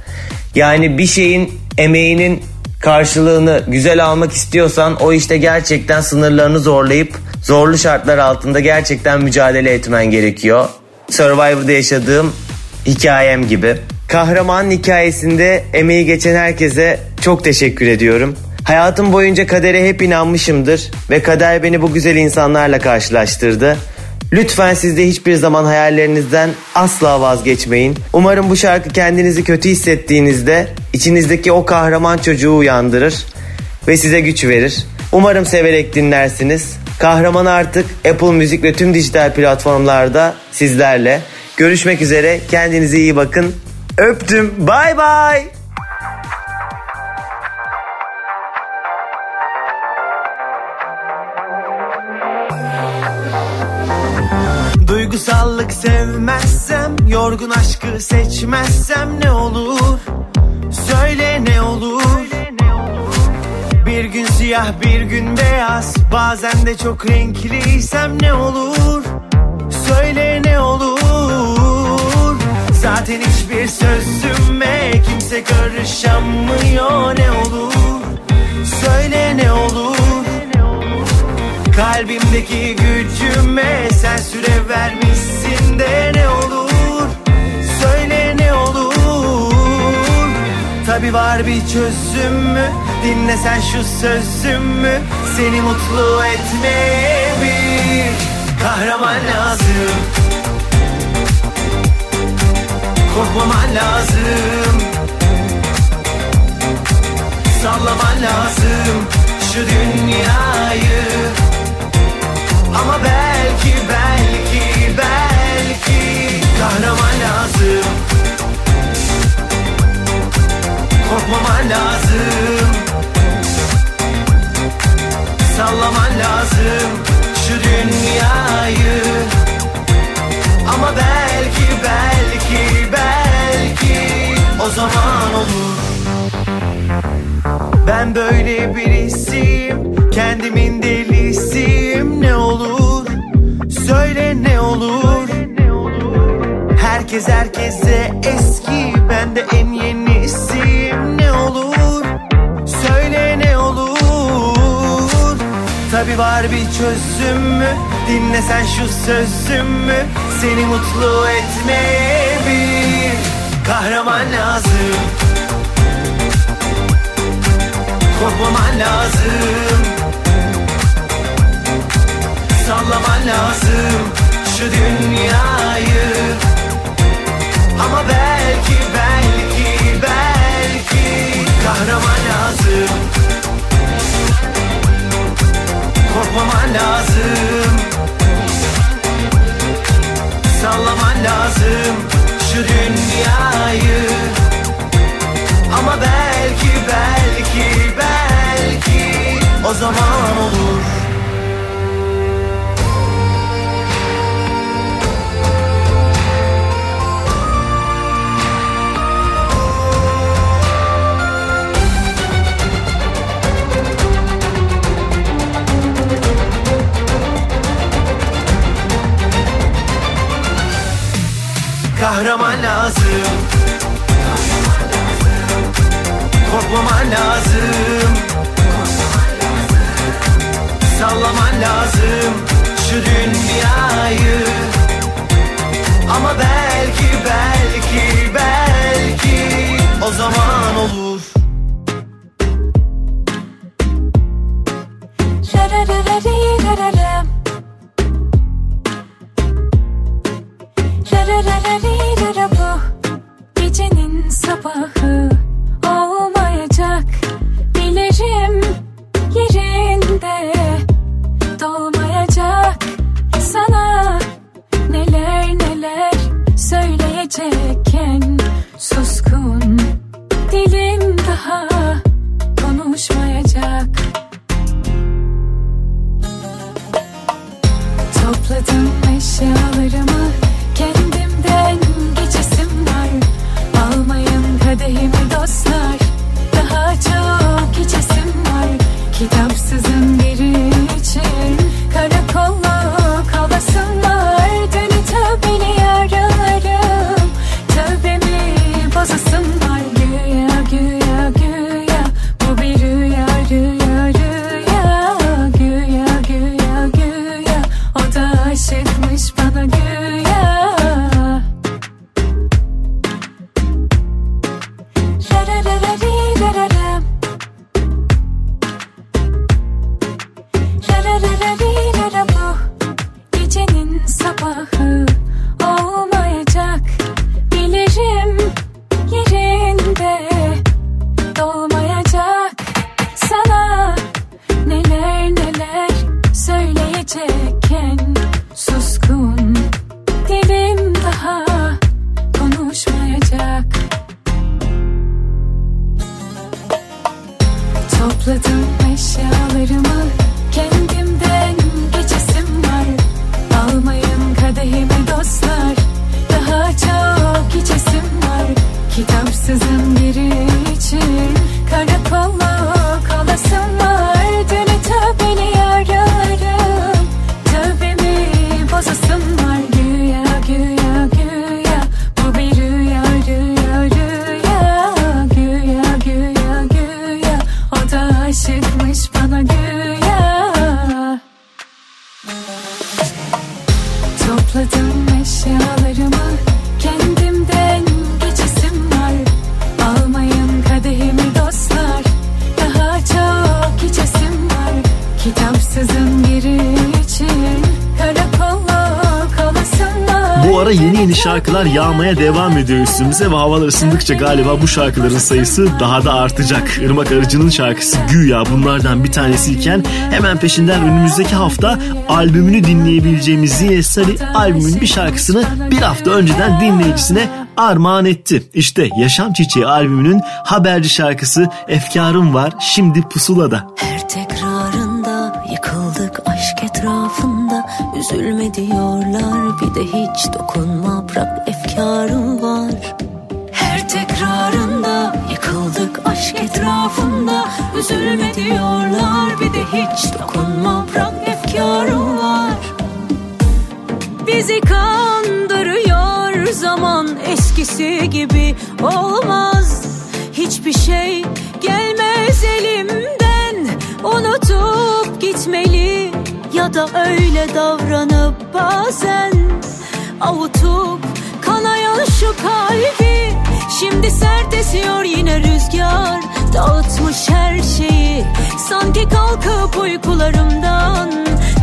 Yani bir şeyin emeğinin karşılığını güzel almak istiyorsan o işte gerçekten sınırlarını zorlayıp zorlu şartlar altında gerçekten mücadele etmen gerekiyor. Survivor'da yaşadığım hikayem gibi. Kahramanın hikayesinde emeği geçen herkese çok teşekkür ediyorum. Hayatım boyunca kadere hep inanmışımdır ve kader beni bu güzel insanlarla karşılaştırdı. Lütfen siz de hiçbir zaman hayallerinizden asla vazgeçmeyin. Umarım bu şarkı kendinizi kötü hissettiğinizde içinizdeki o kahraman çocuğu uyandırır ve size güç verir. Umarım severek dinlersiniz. Kahraman artık Apple Müzik ve tüm dijital platformlarda sizlerle. Görüşmek üzere. Kendinize iyi bakın. Öptüm. Bay bay. Duygusallık sevmezsem Yorgun aşkı seçmezsem ne olur? Söyle ne olur? Bir gün siyah bir gün beyaz Bazen de çok renkliysem ne olur? Söyle ne olur? Zaten hiçbir sözüme kimse karışamıyor ne olur? Söyle ne olur Kalbimdeki gücüme sen süre vermişsin de ne olur? Söyle ne olur? Tabi var bir çözümü Dinle sen şu sözümü Seni mutlu etmeye bir kahraman lazım. Korkmaman lazım. Sallaman lazım şu dünyayı ama belki belki belki kahraman lazım. Korkmaman lazım. Sallaman lazım şu dünyayı. Ama belki belki belki o zaman olur. Ben böyle birisiyim kendimin olur Söyle ne olur. Herkes herkese eski ben de en yenisiyim ne olur? Söyle ne olur. Tabi var bir çözümü Dinle sen şu sözümü Seni mutlu etmeye bir kahraman lazım. Korkmaman lazım Sallaman lazım şu dünyayı. Ama belki belki belki kahraman lazım. Korkmaman lazım. Sallaman lazım şu dünyayı. Ama belki belki belki o zaman olur kahraman lazım. Korkmaman lazım. Sallaman lazım şu dünyayı. Ama belki belki belki o zaman olur. Rarararariraram. Rararararirara sabahı olmayacak. Bilirim yerinde dolmayacak Sana neler neler söyleyecekken Suskun dilim daha konuşmayacak. Topladım eşyalarımı. Üstümüze ve havalar ısındıkça galiba bu şarkıların sayısı daha da artacak. Irmak Arıcı'nın şarkısı Güya bunlardan bir tanesiyken hemen peşinden önümüzdeki hafta albümünü dinleyebileceğimiz Ziye Sarı albümün bir şarkısını bir hafta önceden dinleyicisine armağan etti. İşte Yaşam Çiçeği albümünün haberci şarkısı Efkarım var şimdi pusulada. Her tekrarında yıkıldık aşk etrafında Üzülme diyorlar bir de hiç dokunma bırak efkarım var. Her tekrarında yıkıldık aşk etrafında. Üzülme diyorlar bir de hiç dokunma bırak efkarım var. Bizi kandırıyor zaman eskisi gibi olmaz. Hiçbir şey gelmez elimden Unutup gitmeli. Ya da öyle davranıp bazen Avutup kanayan şu kalbi Şimdi sert esiyor yine rüzgar. Dağıtmış her şeyi Sanki kalkıp uykularımdan.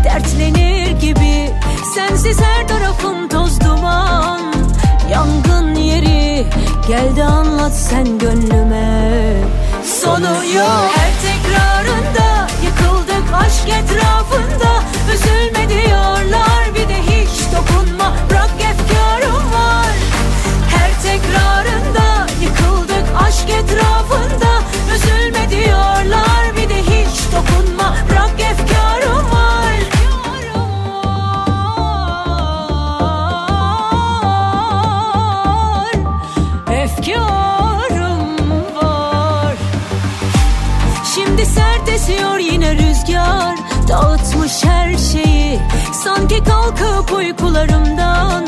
Dertlenir gibi Sensiz her tarafım toz duman. Yangın yeri Geldi anlat sen gönlüme. Sonu yok. Her tekrarında Yıkıldık aşk etrafında. Üzülme diyorlar Bir de hiç dokunma Bırak efkarım var. Her tekrarında Yıkıldık aşk etrafında. Üzülme diyorlar Bir de hiç dokunma Bırak efkarım var. Efkarım var. Şimdi sert esiyor yine rüzgar. Dağıtmış her şeyi Sanki kalkıp uykularımdan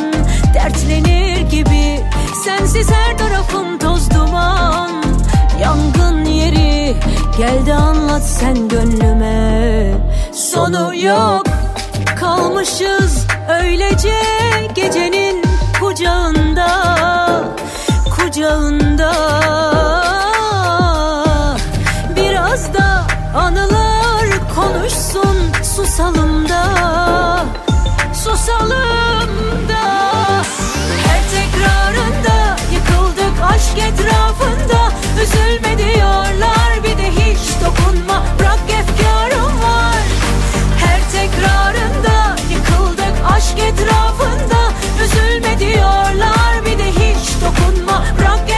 Dertlenir gibi. Sensiz her tarafım toz duman. Yangın yeri Geldi anlat sen gönlüme. Sonu yok Kalmışız öylece gecenin kucağında. Kucağında. Biraz da anılar konuşsun susalım da Susalım da Her tekrarında yıkıldık aşk etrafında. Üzülme diyorlar bir de hiç dokunma. Bırak efkarım var. Her tekrarında yıkıldık aşk etrafında. Üzülme diyorlar bir de hiç dokunma. Bırak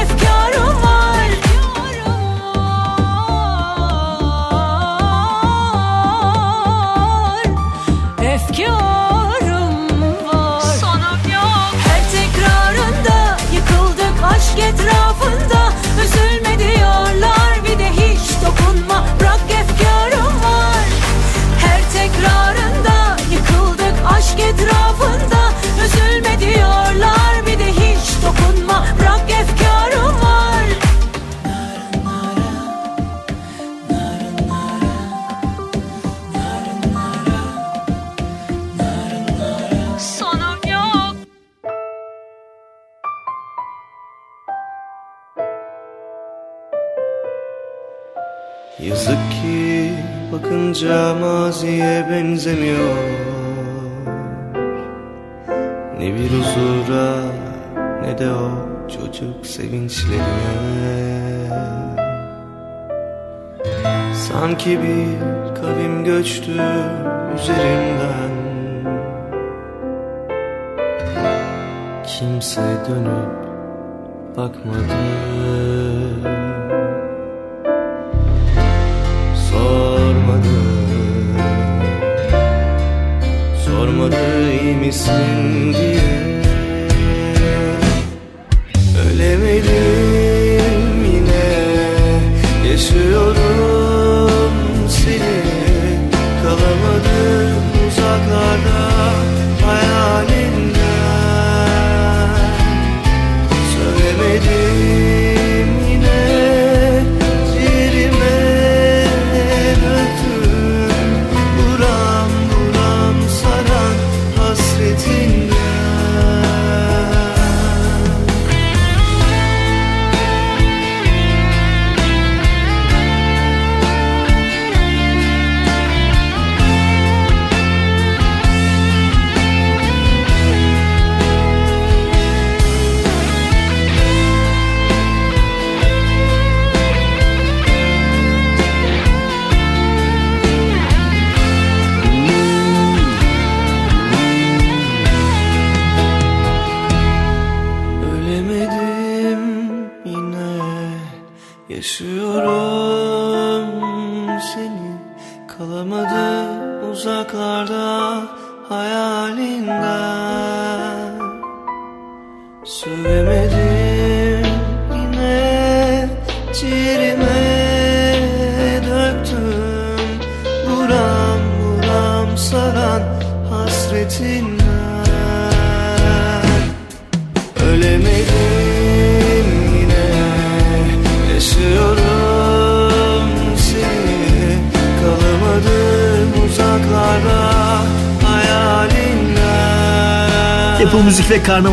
Yazık ki bakınca maziye benzemiyor. Ne bir huzura ne de o çocuk sevinçlerine. Sanki bir kavim göçtü üzerimden Kimse dönüp bakmadı Sormadı iyi misin diye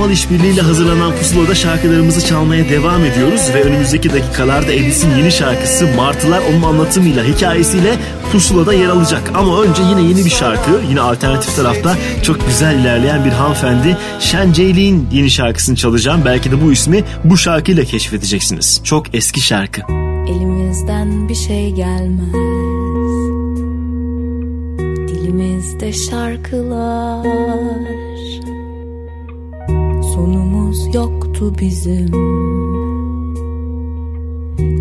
Karnaval işbirliğiyle hazırlanan Pusula'da şarkılarımızı çalmaya devam ediyoruz ve önümüzdeki dakikalarda Edis'in yeni şarkısı Martılar onun anlatımıyla, hikayesiyle Pusula'da yer alacak. Ama önce yine yeni bir şarkı, yine alternatif tarafta çok güzel ilerleyen bir hanımefendi Şen Ceyli'nin yeni şarkısını çalacağım. Belki de bu ismi bu şarkıyla keşfedeceksiniz. Çok eski şarkı. Elimizden bir şey gelmez Dilimizde şarkılar yoktu bizim.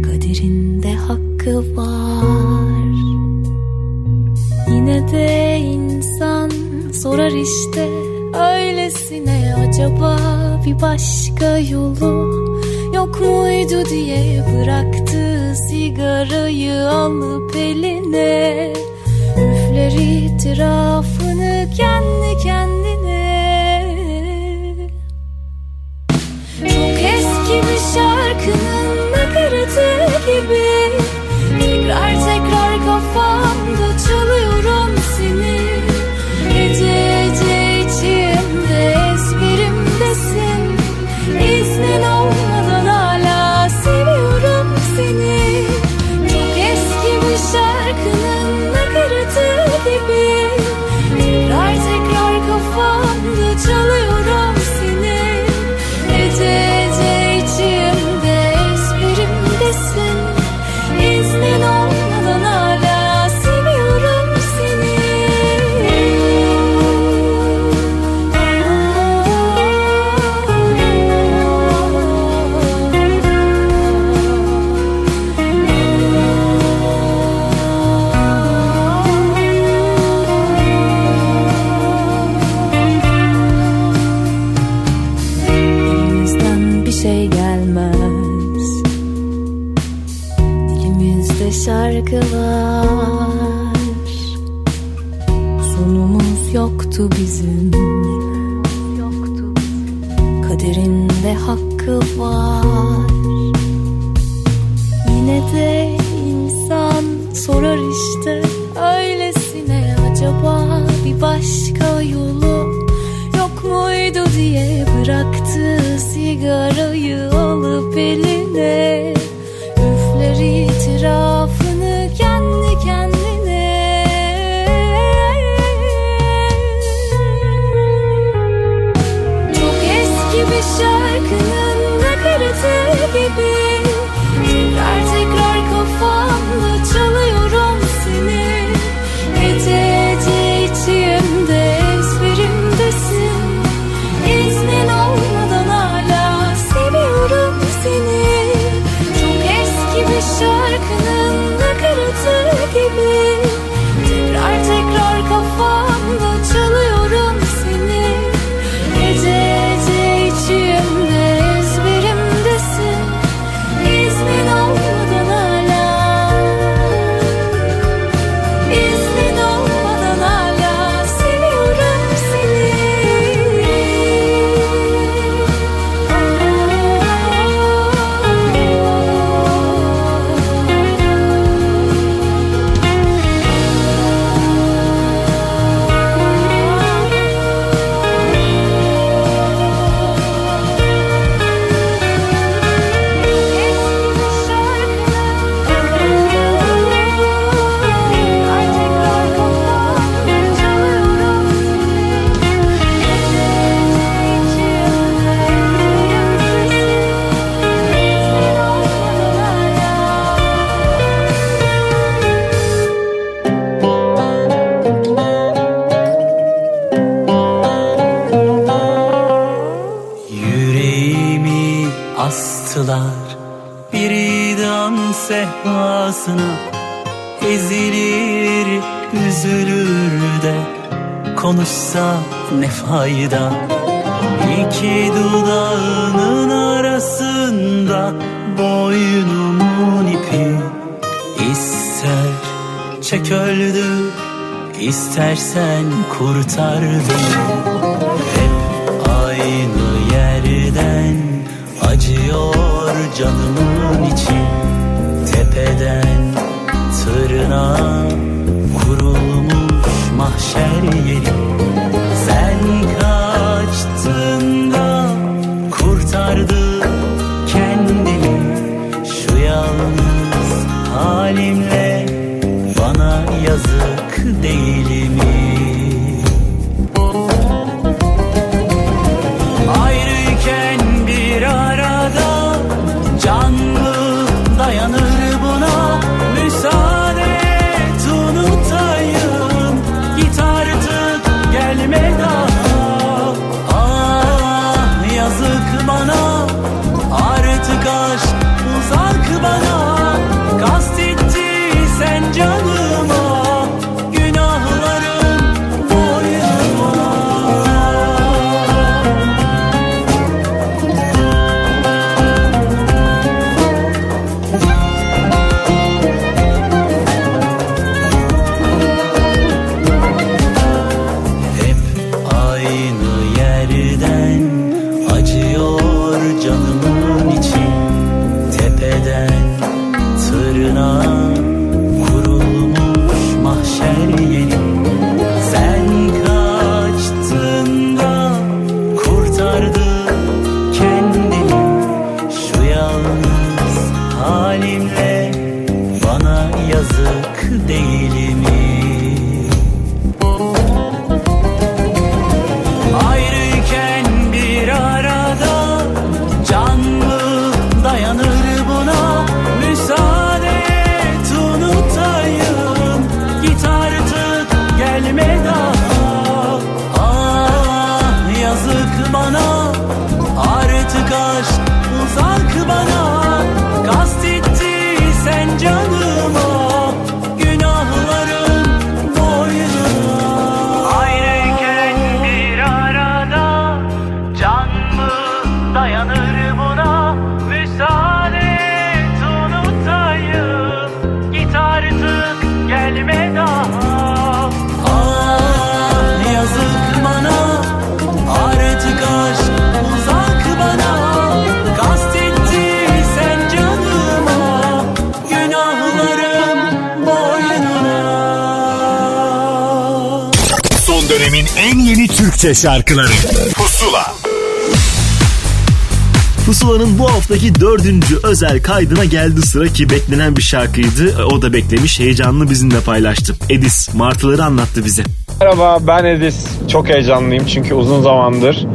Kaderinde hakkı var. Yine de insan sorar işte Öylesine acaba bir başka yolu Yok muydu? diye bıraktı sigarayı alıp eline. Üfler itirafını kendi kendine nakaratı gibi Yine de insan sorar işte Öylesine acaba bir başka yolu Yok muydu diye bıraktı sigarayı fayda İki dudağının arasında Boynumun ipi. İster çek öldür İstersen kurtar beni Türkçe şarkıları Pusula Pusula'nın bu haftaki dördüncü özel kaydına geldi sıra ki beklenen bir şarkıydı. O da beklemiş heyecanlı bizimle paylaştı. Edis martıları anlattı bize. Merhaba ben Edis. Çok heyecanlıyım çünkü uzun zamandır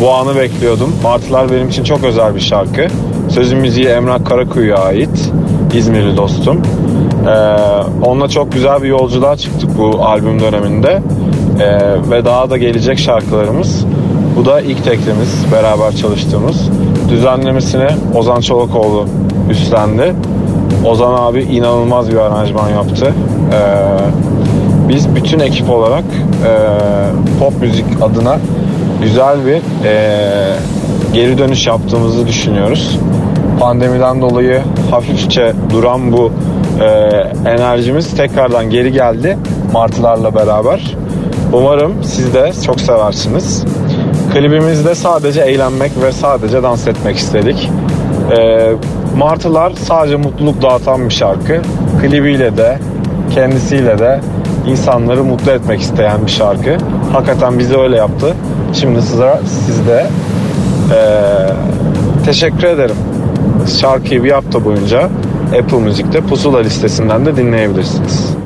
bu anı bekliyordum. Martılar benim için çok özel bir şarkı. Sözün müziği Emrah Karakuyu'ya ait. İzmirli dostum. Ee, onunla çok güzel bir yolculuğa çıktık bu albüm döneminde. Ee, ve daha da gelecek şarkılarımız. Bu da ilk teklimiz beraber çalıştığımız. Düzenlemesini Ozan Çolakoğlu üstlendi. Ozan abi inanılmaz bir aranjman yaptı. Ee, biz bütün ekip olarak e, pop müzik adına güzel bir e, geri dönüş yaptığımızı düşünüyoruz. Pandemiden dolayı hafifçe duran bu e, enerjimiz tekrardan geri geldi martılarla beraber. Umarım siz de çok seversiniz. Klibimizde sadece eğlenmek ve sadece dans etmek istedik. E, Martılar sadece mutluluk dağıtan bir şarkı. Klibiyle de kendisiyle de insanları mutlu etmek isteyen bir şarkı. Hakikaten bizi öyle yaptı. Şimdi sıra sizde. Ee, teşekkür ederim. Şarkıyı bir hafta boyunca Apple Müzik'te Pusula listesinden de dinleyebilirsiniz.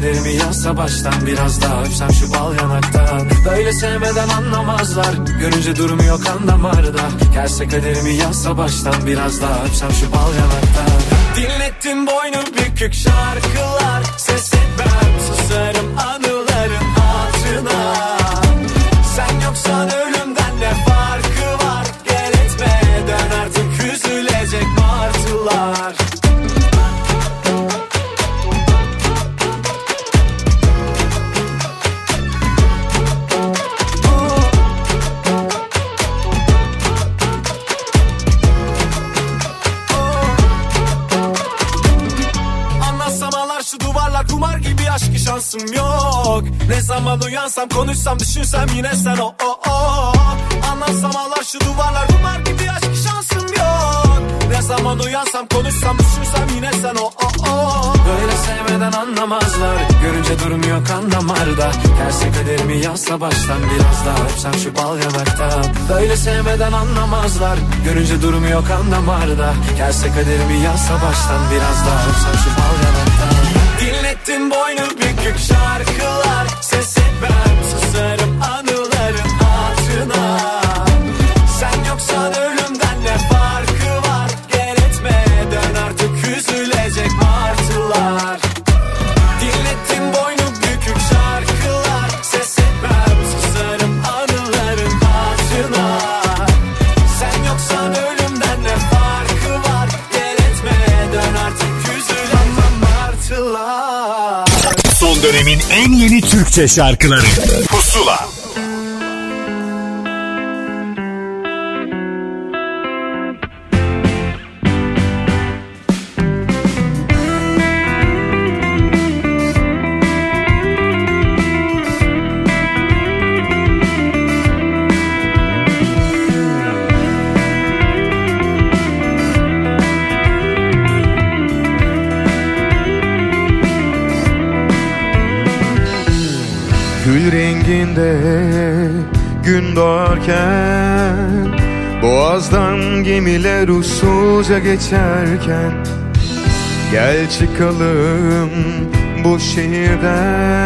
Gelse kaderimi yazsa baştan Biraz daha öpsem şu bal yanaktan Böyle sevmeden anlamazlar Görünce durmuyor kan damarda. Gelse kaderimi yazsa baştan Biraz daha öpsem şu bal yanaktan Dinlettin boynu bükük şarkılar zaman uyansam konuşsam düşünsem yine sen o o o. Anlatsam ağlar şu duvarlar kumar gibi aşkı şansım yok. Ne zaman uyansam konuşsam düşünsem yine sen o o o. Böyle sevmeden anlamazlar Görünce durmuyor kan damarda Gelse kaderimi yazsa baştan Biraz daha öpsem şu bal yanaktan Böyle sevmeden anlamazlar Görünce durmuyor kan damarda Gelse kaderimi yazsa baştan Biraz daha öpsem şu bal yanaktan Dinlettin boynu bükük şarkılar Susarım anıların altına Sen yoksan ölümden ne farkı var? Gel etme dön artık üzülecek martılar Dinlettin boynu bükük şarkılar. Ses etmem susarım anıların altına Sen yoksan ölümden ne farkı var? Gel etme dön artık üzülecek martılar Son dönemin en yeni Türkçe şarkıları renginde gün doğarken Boğazdan gemiler usulca geçerken Gel çıkalım bu şehirden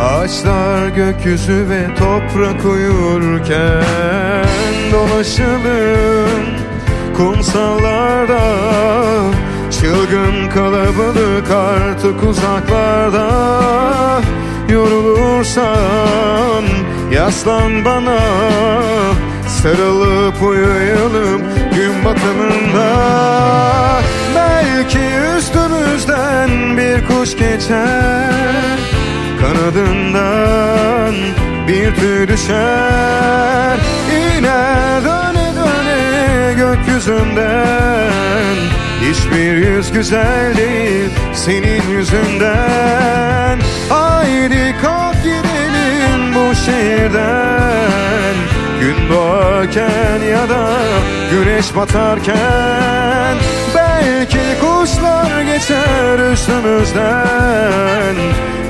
Ağaçlar gökyüzü ve toprak uyurken Dolaşalım kumsallarda Çılgın kalabalık artık uzaklarda Yorulursan yaslan bana Sarılıp uyuyalım gün batımında. Belki üstümüzden bir kuş geçer Kanadından bir tüy düşer. İner döne döne gökyüzünden Hiçbir yüz güzel değil senin yüzünden. Haydi kalk gidelim bu şehirden. Gün doğarken ya da güneş batarken Belki kuşlar geçer üstümüzden.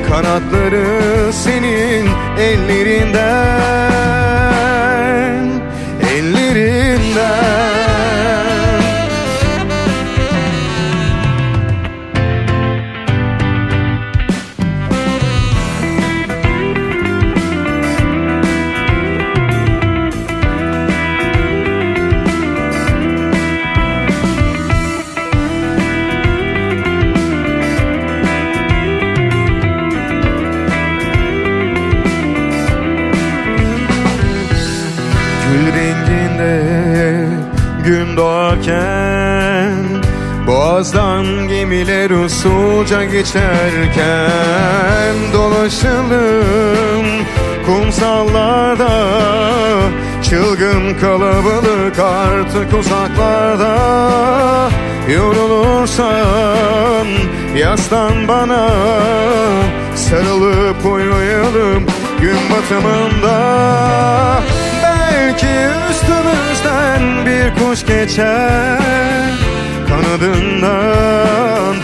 Kanatları senin ellerinden usulca geçerken Dolaşalım kumsallarda. Çılgın kalabalık artık uzaklarda. Yorulursan yaslan bana Sarılıp uyuyalım gün batımında. Belki üstümüzden bir kuş geçer Kanadından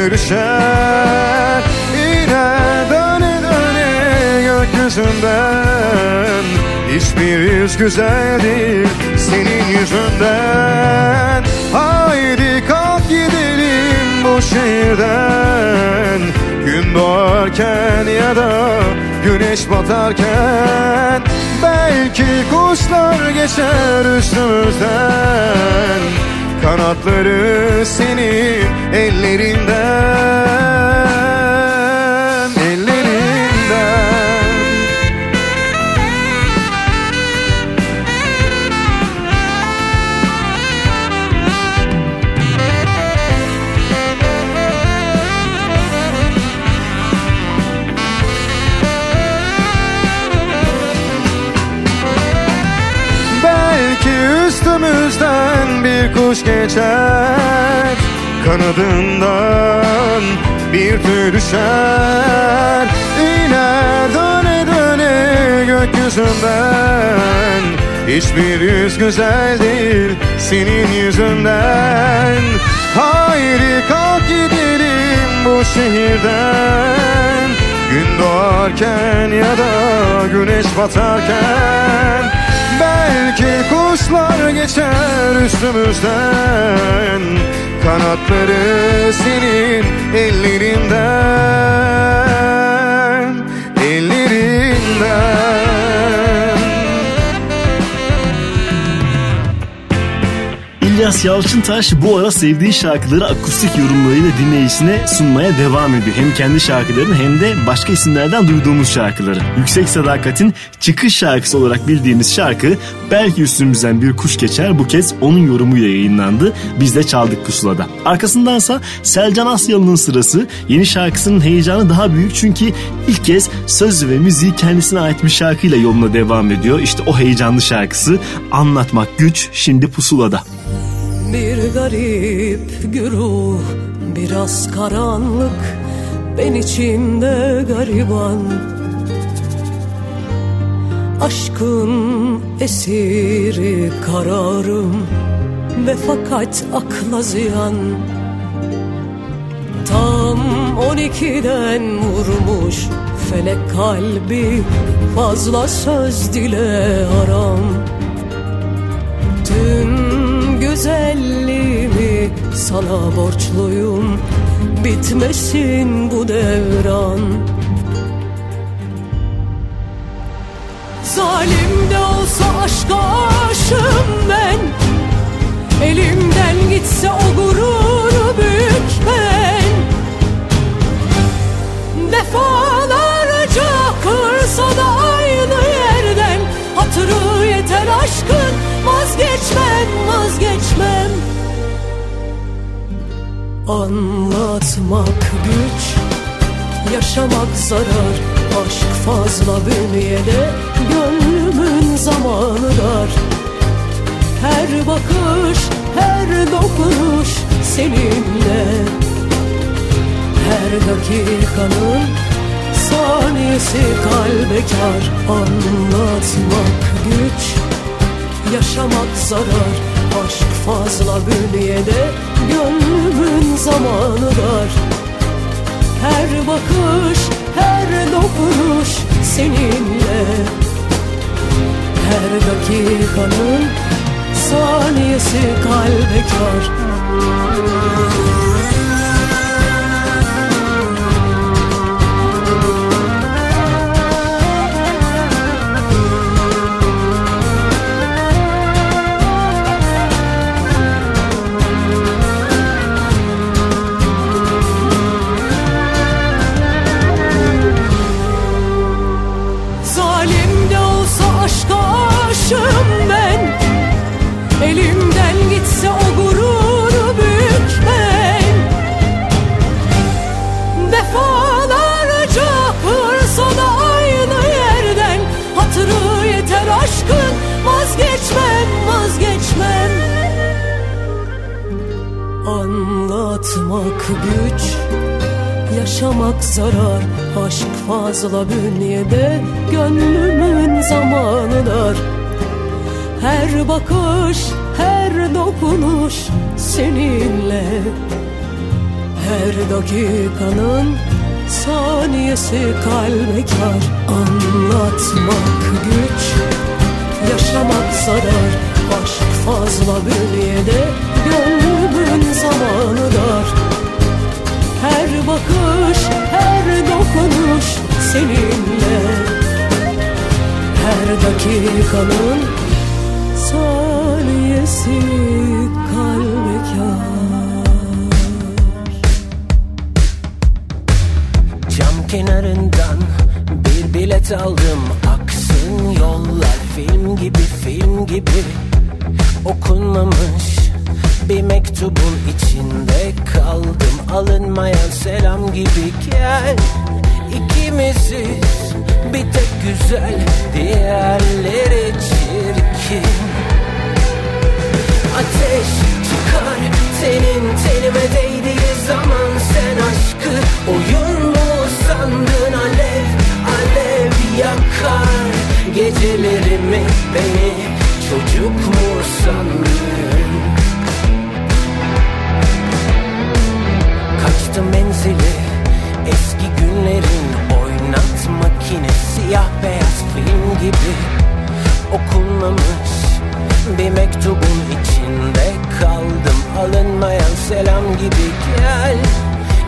bir tür şer Yine döne döne gökyüzünden. Hiçbir yüz güzel değil senin yüzünden. Haydi kalk gidelim bu şehirden. Gün doğarken ya da güneş batarken Belki kuşlar geçer üstümüzden Kanatları senin ellerinden kuş geçer. Kanadından bir tüy düşer. İner döne döne gökyüzünden. Hiçbir yüz güzel değil senin yüzünden. Haydi kalk gidelim bu şehirden. Gün doğarken ya da güneş batarken Belki kuşlar geçer üstümüzden. Kanatları senin ellerinden Ellerinden İlyas Yalçıntaş bu ara sevdiği şarkıları akustik yorumlarıyla dinleyicisine sunmaya devam ediyor. Hem kendi şarkılarını hem de başka isimlerden duyduğumuz şarkıları. Yüksek Sadakat'in çıkış şarkısı olarak bildiğimiz şarkı Belki üstümüzden bir kuş geçer bu kez onun yorumuyla yayınlandı. Biz de çaldık pusulada. Arkasındansa Selcan Asyalı'nın sırası yeni şarkısının heyecanı daha büyük çünkü ilk kez söz ve müziği kendisine ait bir şarkıyla yoluna devam ediyor. İşte o heyecanlı şarkısı Anlatmak Güç şimdi pusulada. Bir garip güruh biraz karanlık ben içimde gariban. Aşkın esiri kararım ve fakat akla ziyan. Tam on ikiden vurmuş felek kalbi fazla söz dile haram. Tüm güzelliğimi sana borçluyum. Bitmesin bu devran. Zalim de olsa aşka aşığım ben. Elimden gitse o gururu büyük ben. Defalarca kırsa da aynı yerden Hatırı yeter aşkın vazgeçmem vazgeçmem. Anlatmak güç Yaşamak zarar. Aşk fazla bünyede Gönlümün zamanı dar. Her bakış Her dokunuş Seninle. Her dakikanın Saniyesi kalbe kar. Anlatmak güç Yaşamak zarar. Aşk fazla bünyede Gönlümün zamanı dar. Her bakış Her dokunuş Seninle. Her dakikanın Saniyesi kalbe kar Anlatmak güç Yaşamak zarar. Aşk fazla bünyede Gönlümün zamanı dar Her bakış Her dokunuş Seninle. Her dakikanın saniyesi kalbe kar. Anlatmak güç, yaşamak zarar. Aşk fazla bünyede, gönlümün dakikanın saniyesi kalbe Cam kenarından bir bilet aldım. Aksın yollar film gibi film gibi. Okunmamış bir mektubun içinde kaldım. Alınmayan selam gibi gel. İkimiziz bir tek güzel Diğerleri çirkin. Ateş çıkar tenin tenime değdiği zaman Sen aşkı oyun mu sandın? Alev alev yakar Gecelerimi beni çocuk mu sandın? Kaçtı menzili eski günlerin oynat makine Siyah beyaz film gibi okunmamış. Bir mektubun içinde kaldım Alınmayan selam gibi. Gel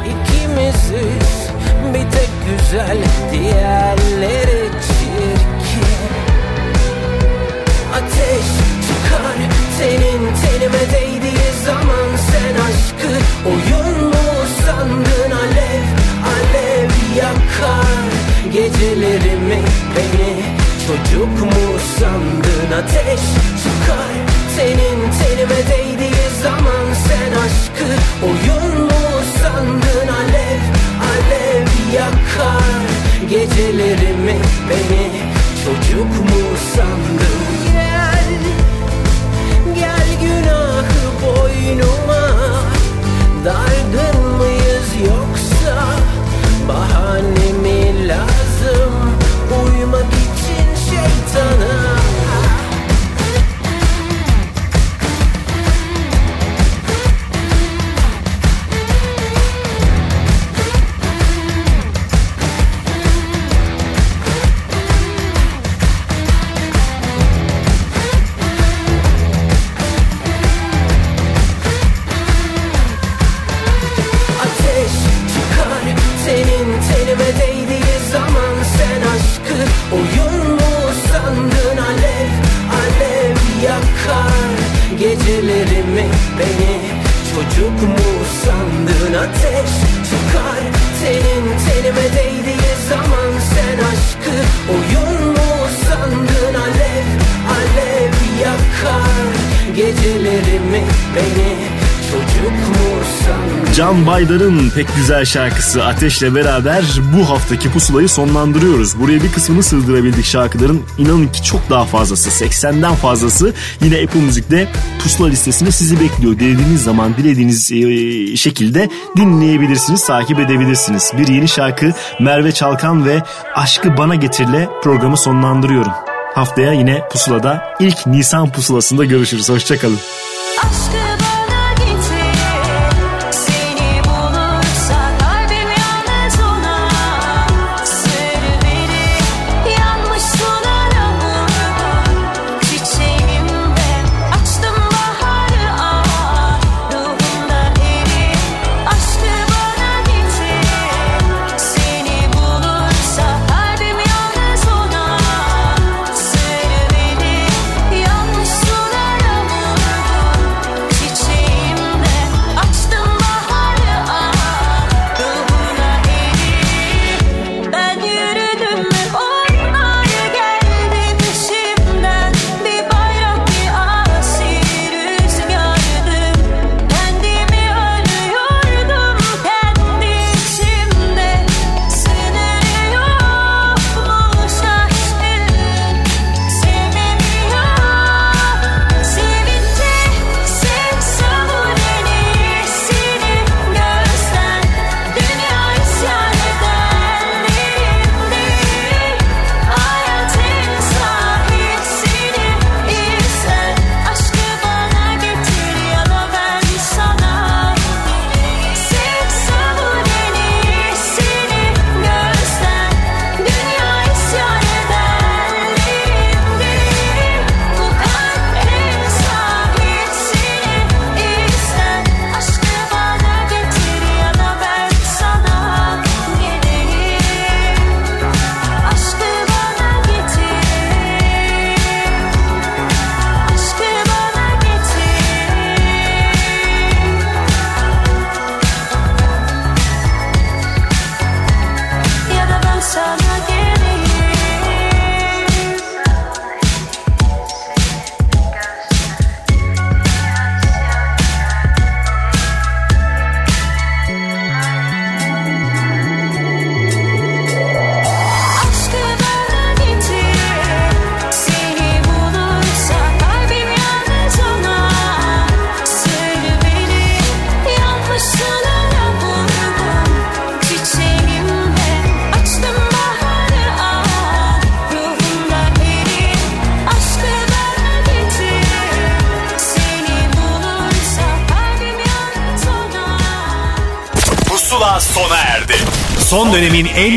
İkimiziz bir tek güzel Diğerleri çirkin. Ateş çıkar senin tenime değdiği zaman Sen aşkı oyun mu sandın? Alev alev yakar Gecelerimi beni. Çocuk mu sandın Ateş çıkar? Senin tenime değdiği zaman Sen aşkı oyun mu sandın? Alev alev yakar Gecelerimi beni. Çocuk mu sandın? Gel, gel günahı boynuma. Dargın için Can Baydar'ın pek güzel şarkısı Ateş'le beraber bu haftaki pusulayı sonlandırıyoruz. Buraya bir kısmını sığdırabildik şarkıların. İnanın ki çok daha fazlası, 80'den fazlası yine Apple Müzik'te pusula listesinde sizi bekliyor. Dilediğiniz zaman, dilediğiniz e, şekilde dinleyebilirsiniz, takip edebilirsiniz. Bir yeni şarkı Merve Çalkan ve Aşkı Bana Getir'le programı sonlandırıyorum. Haftaya yine pusulada ilk Nisan pusulasında görüşürüz. Hoşçakalın. Aşkı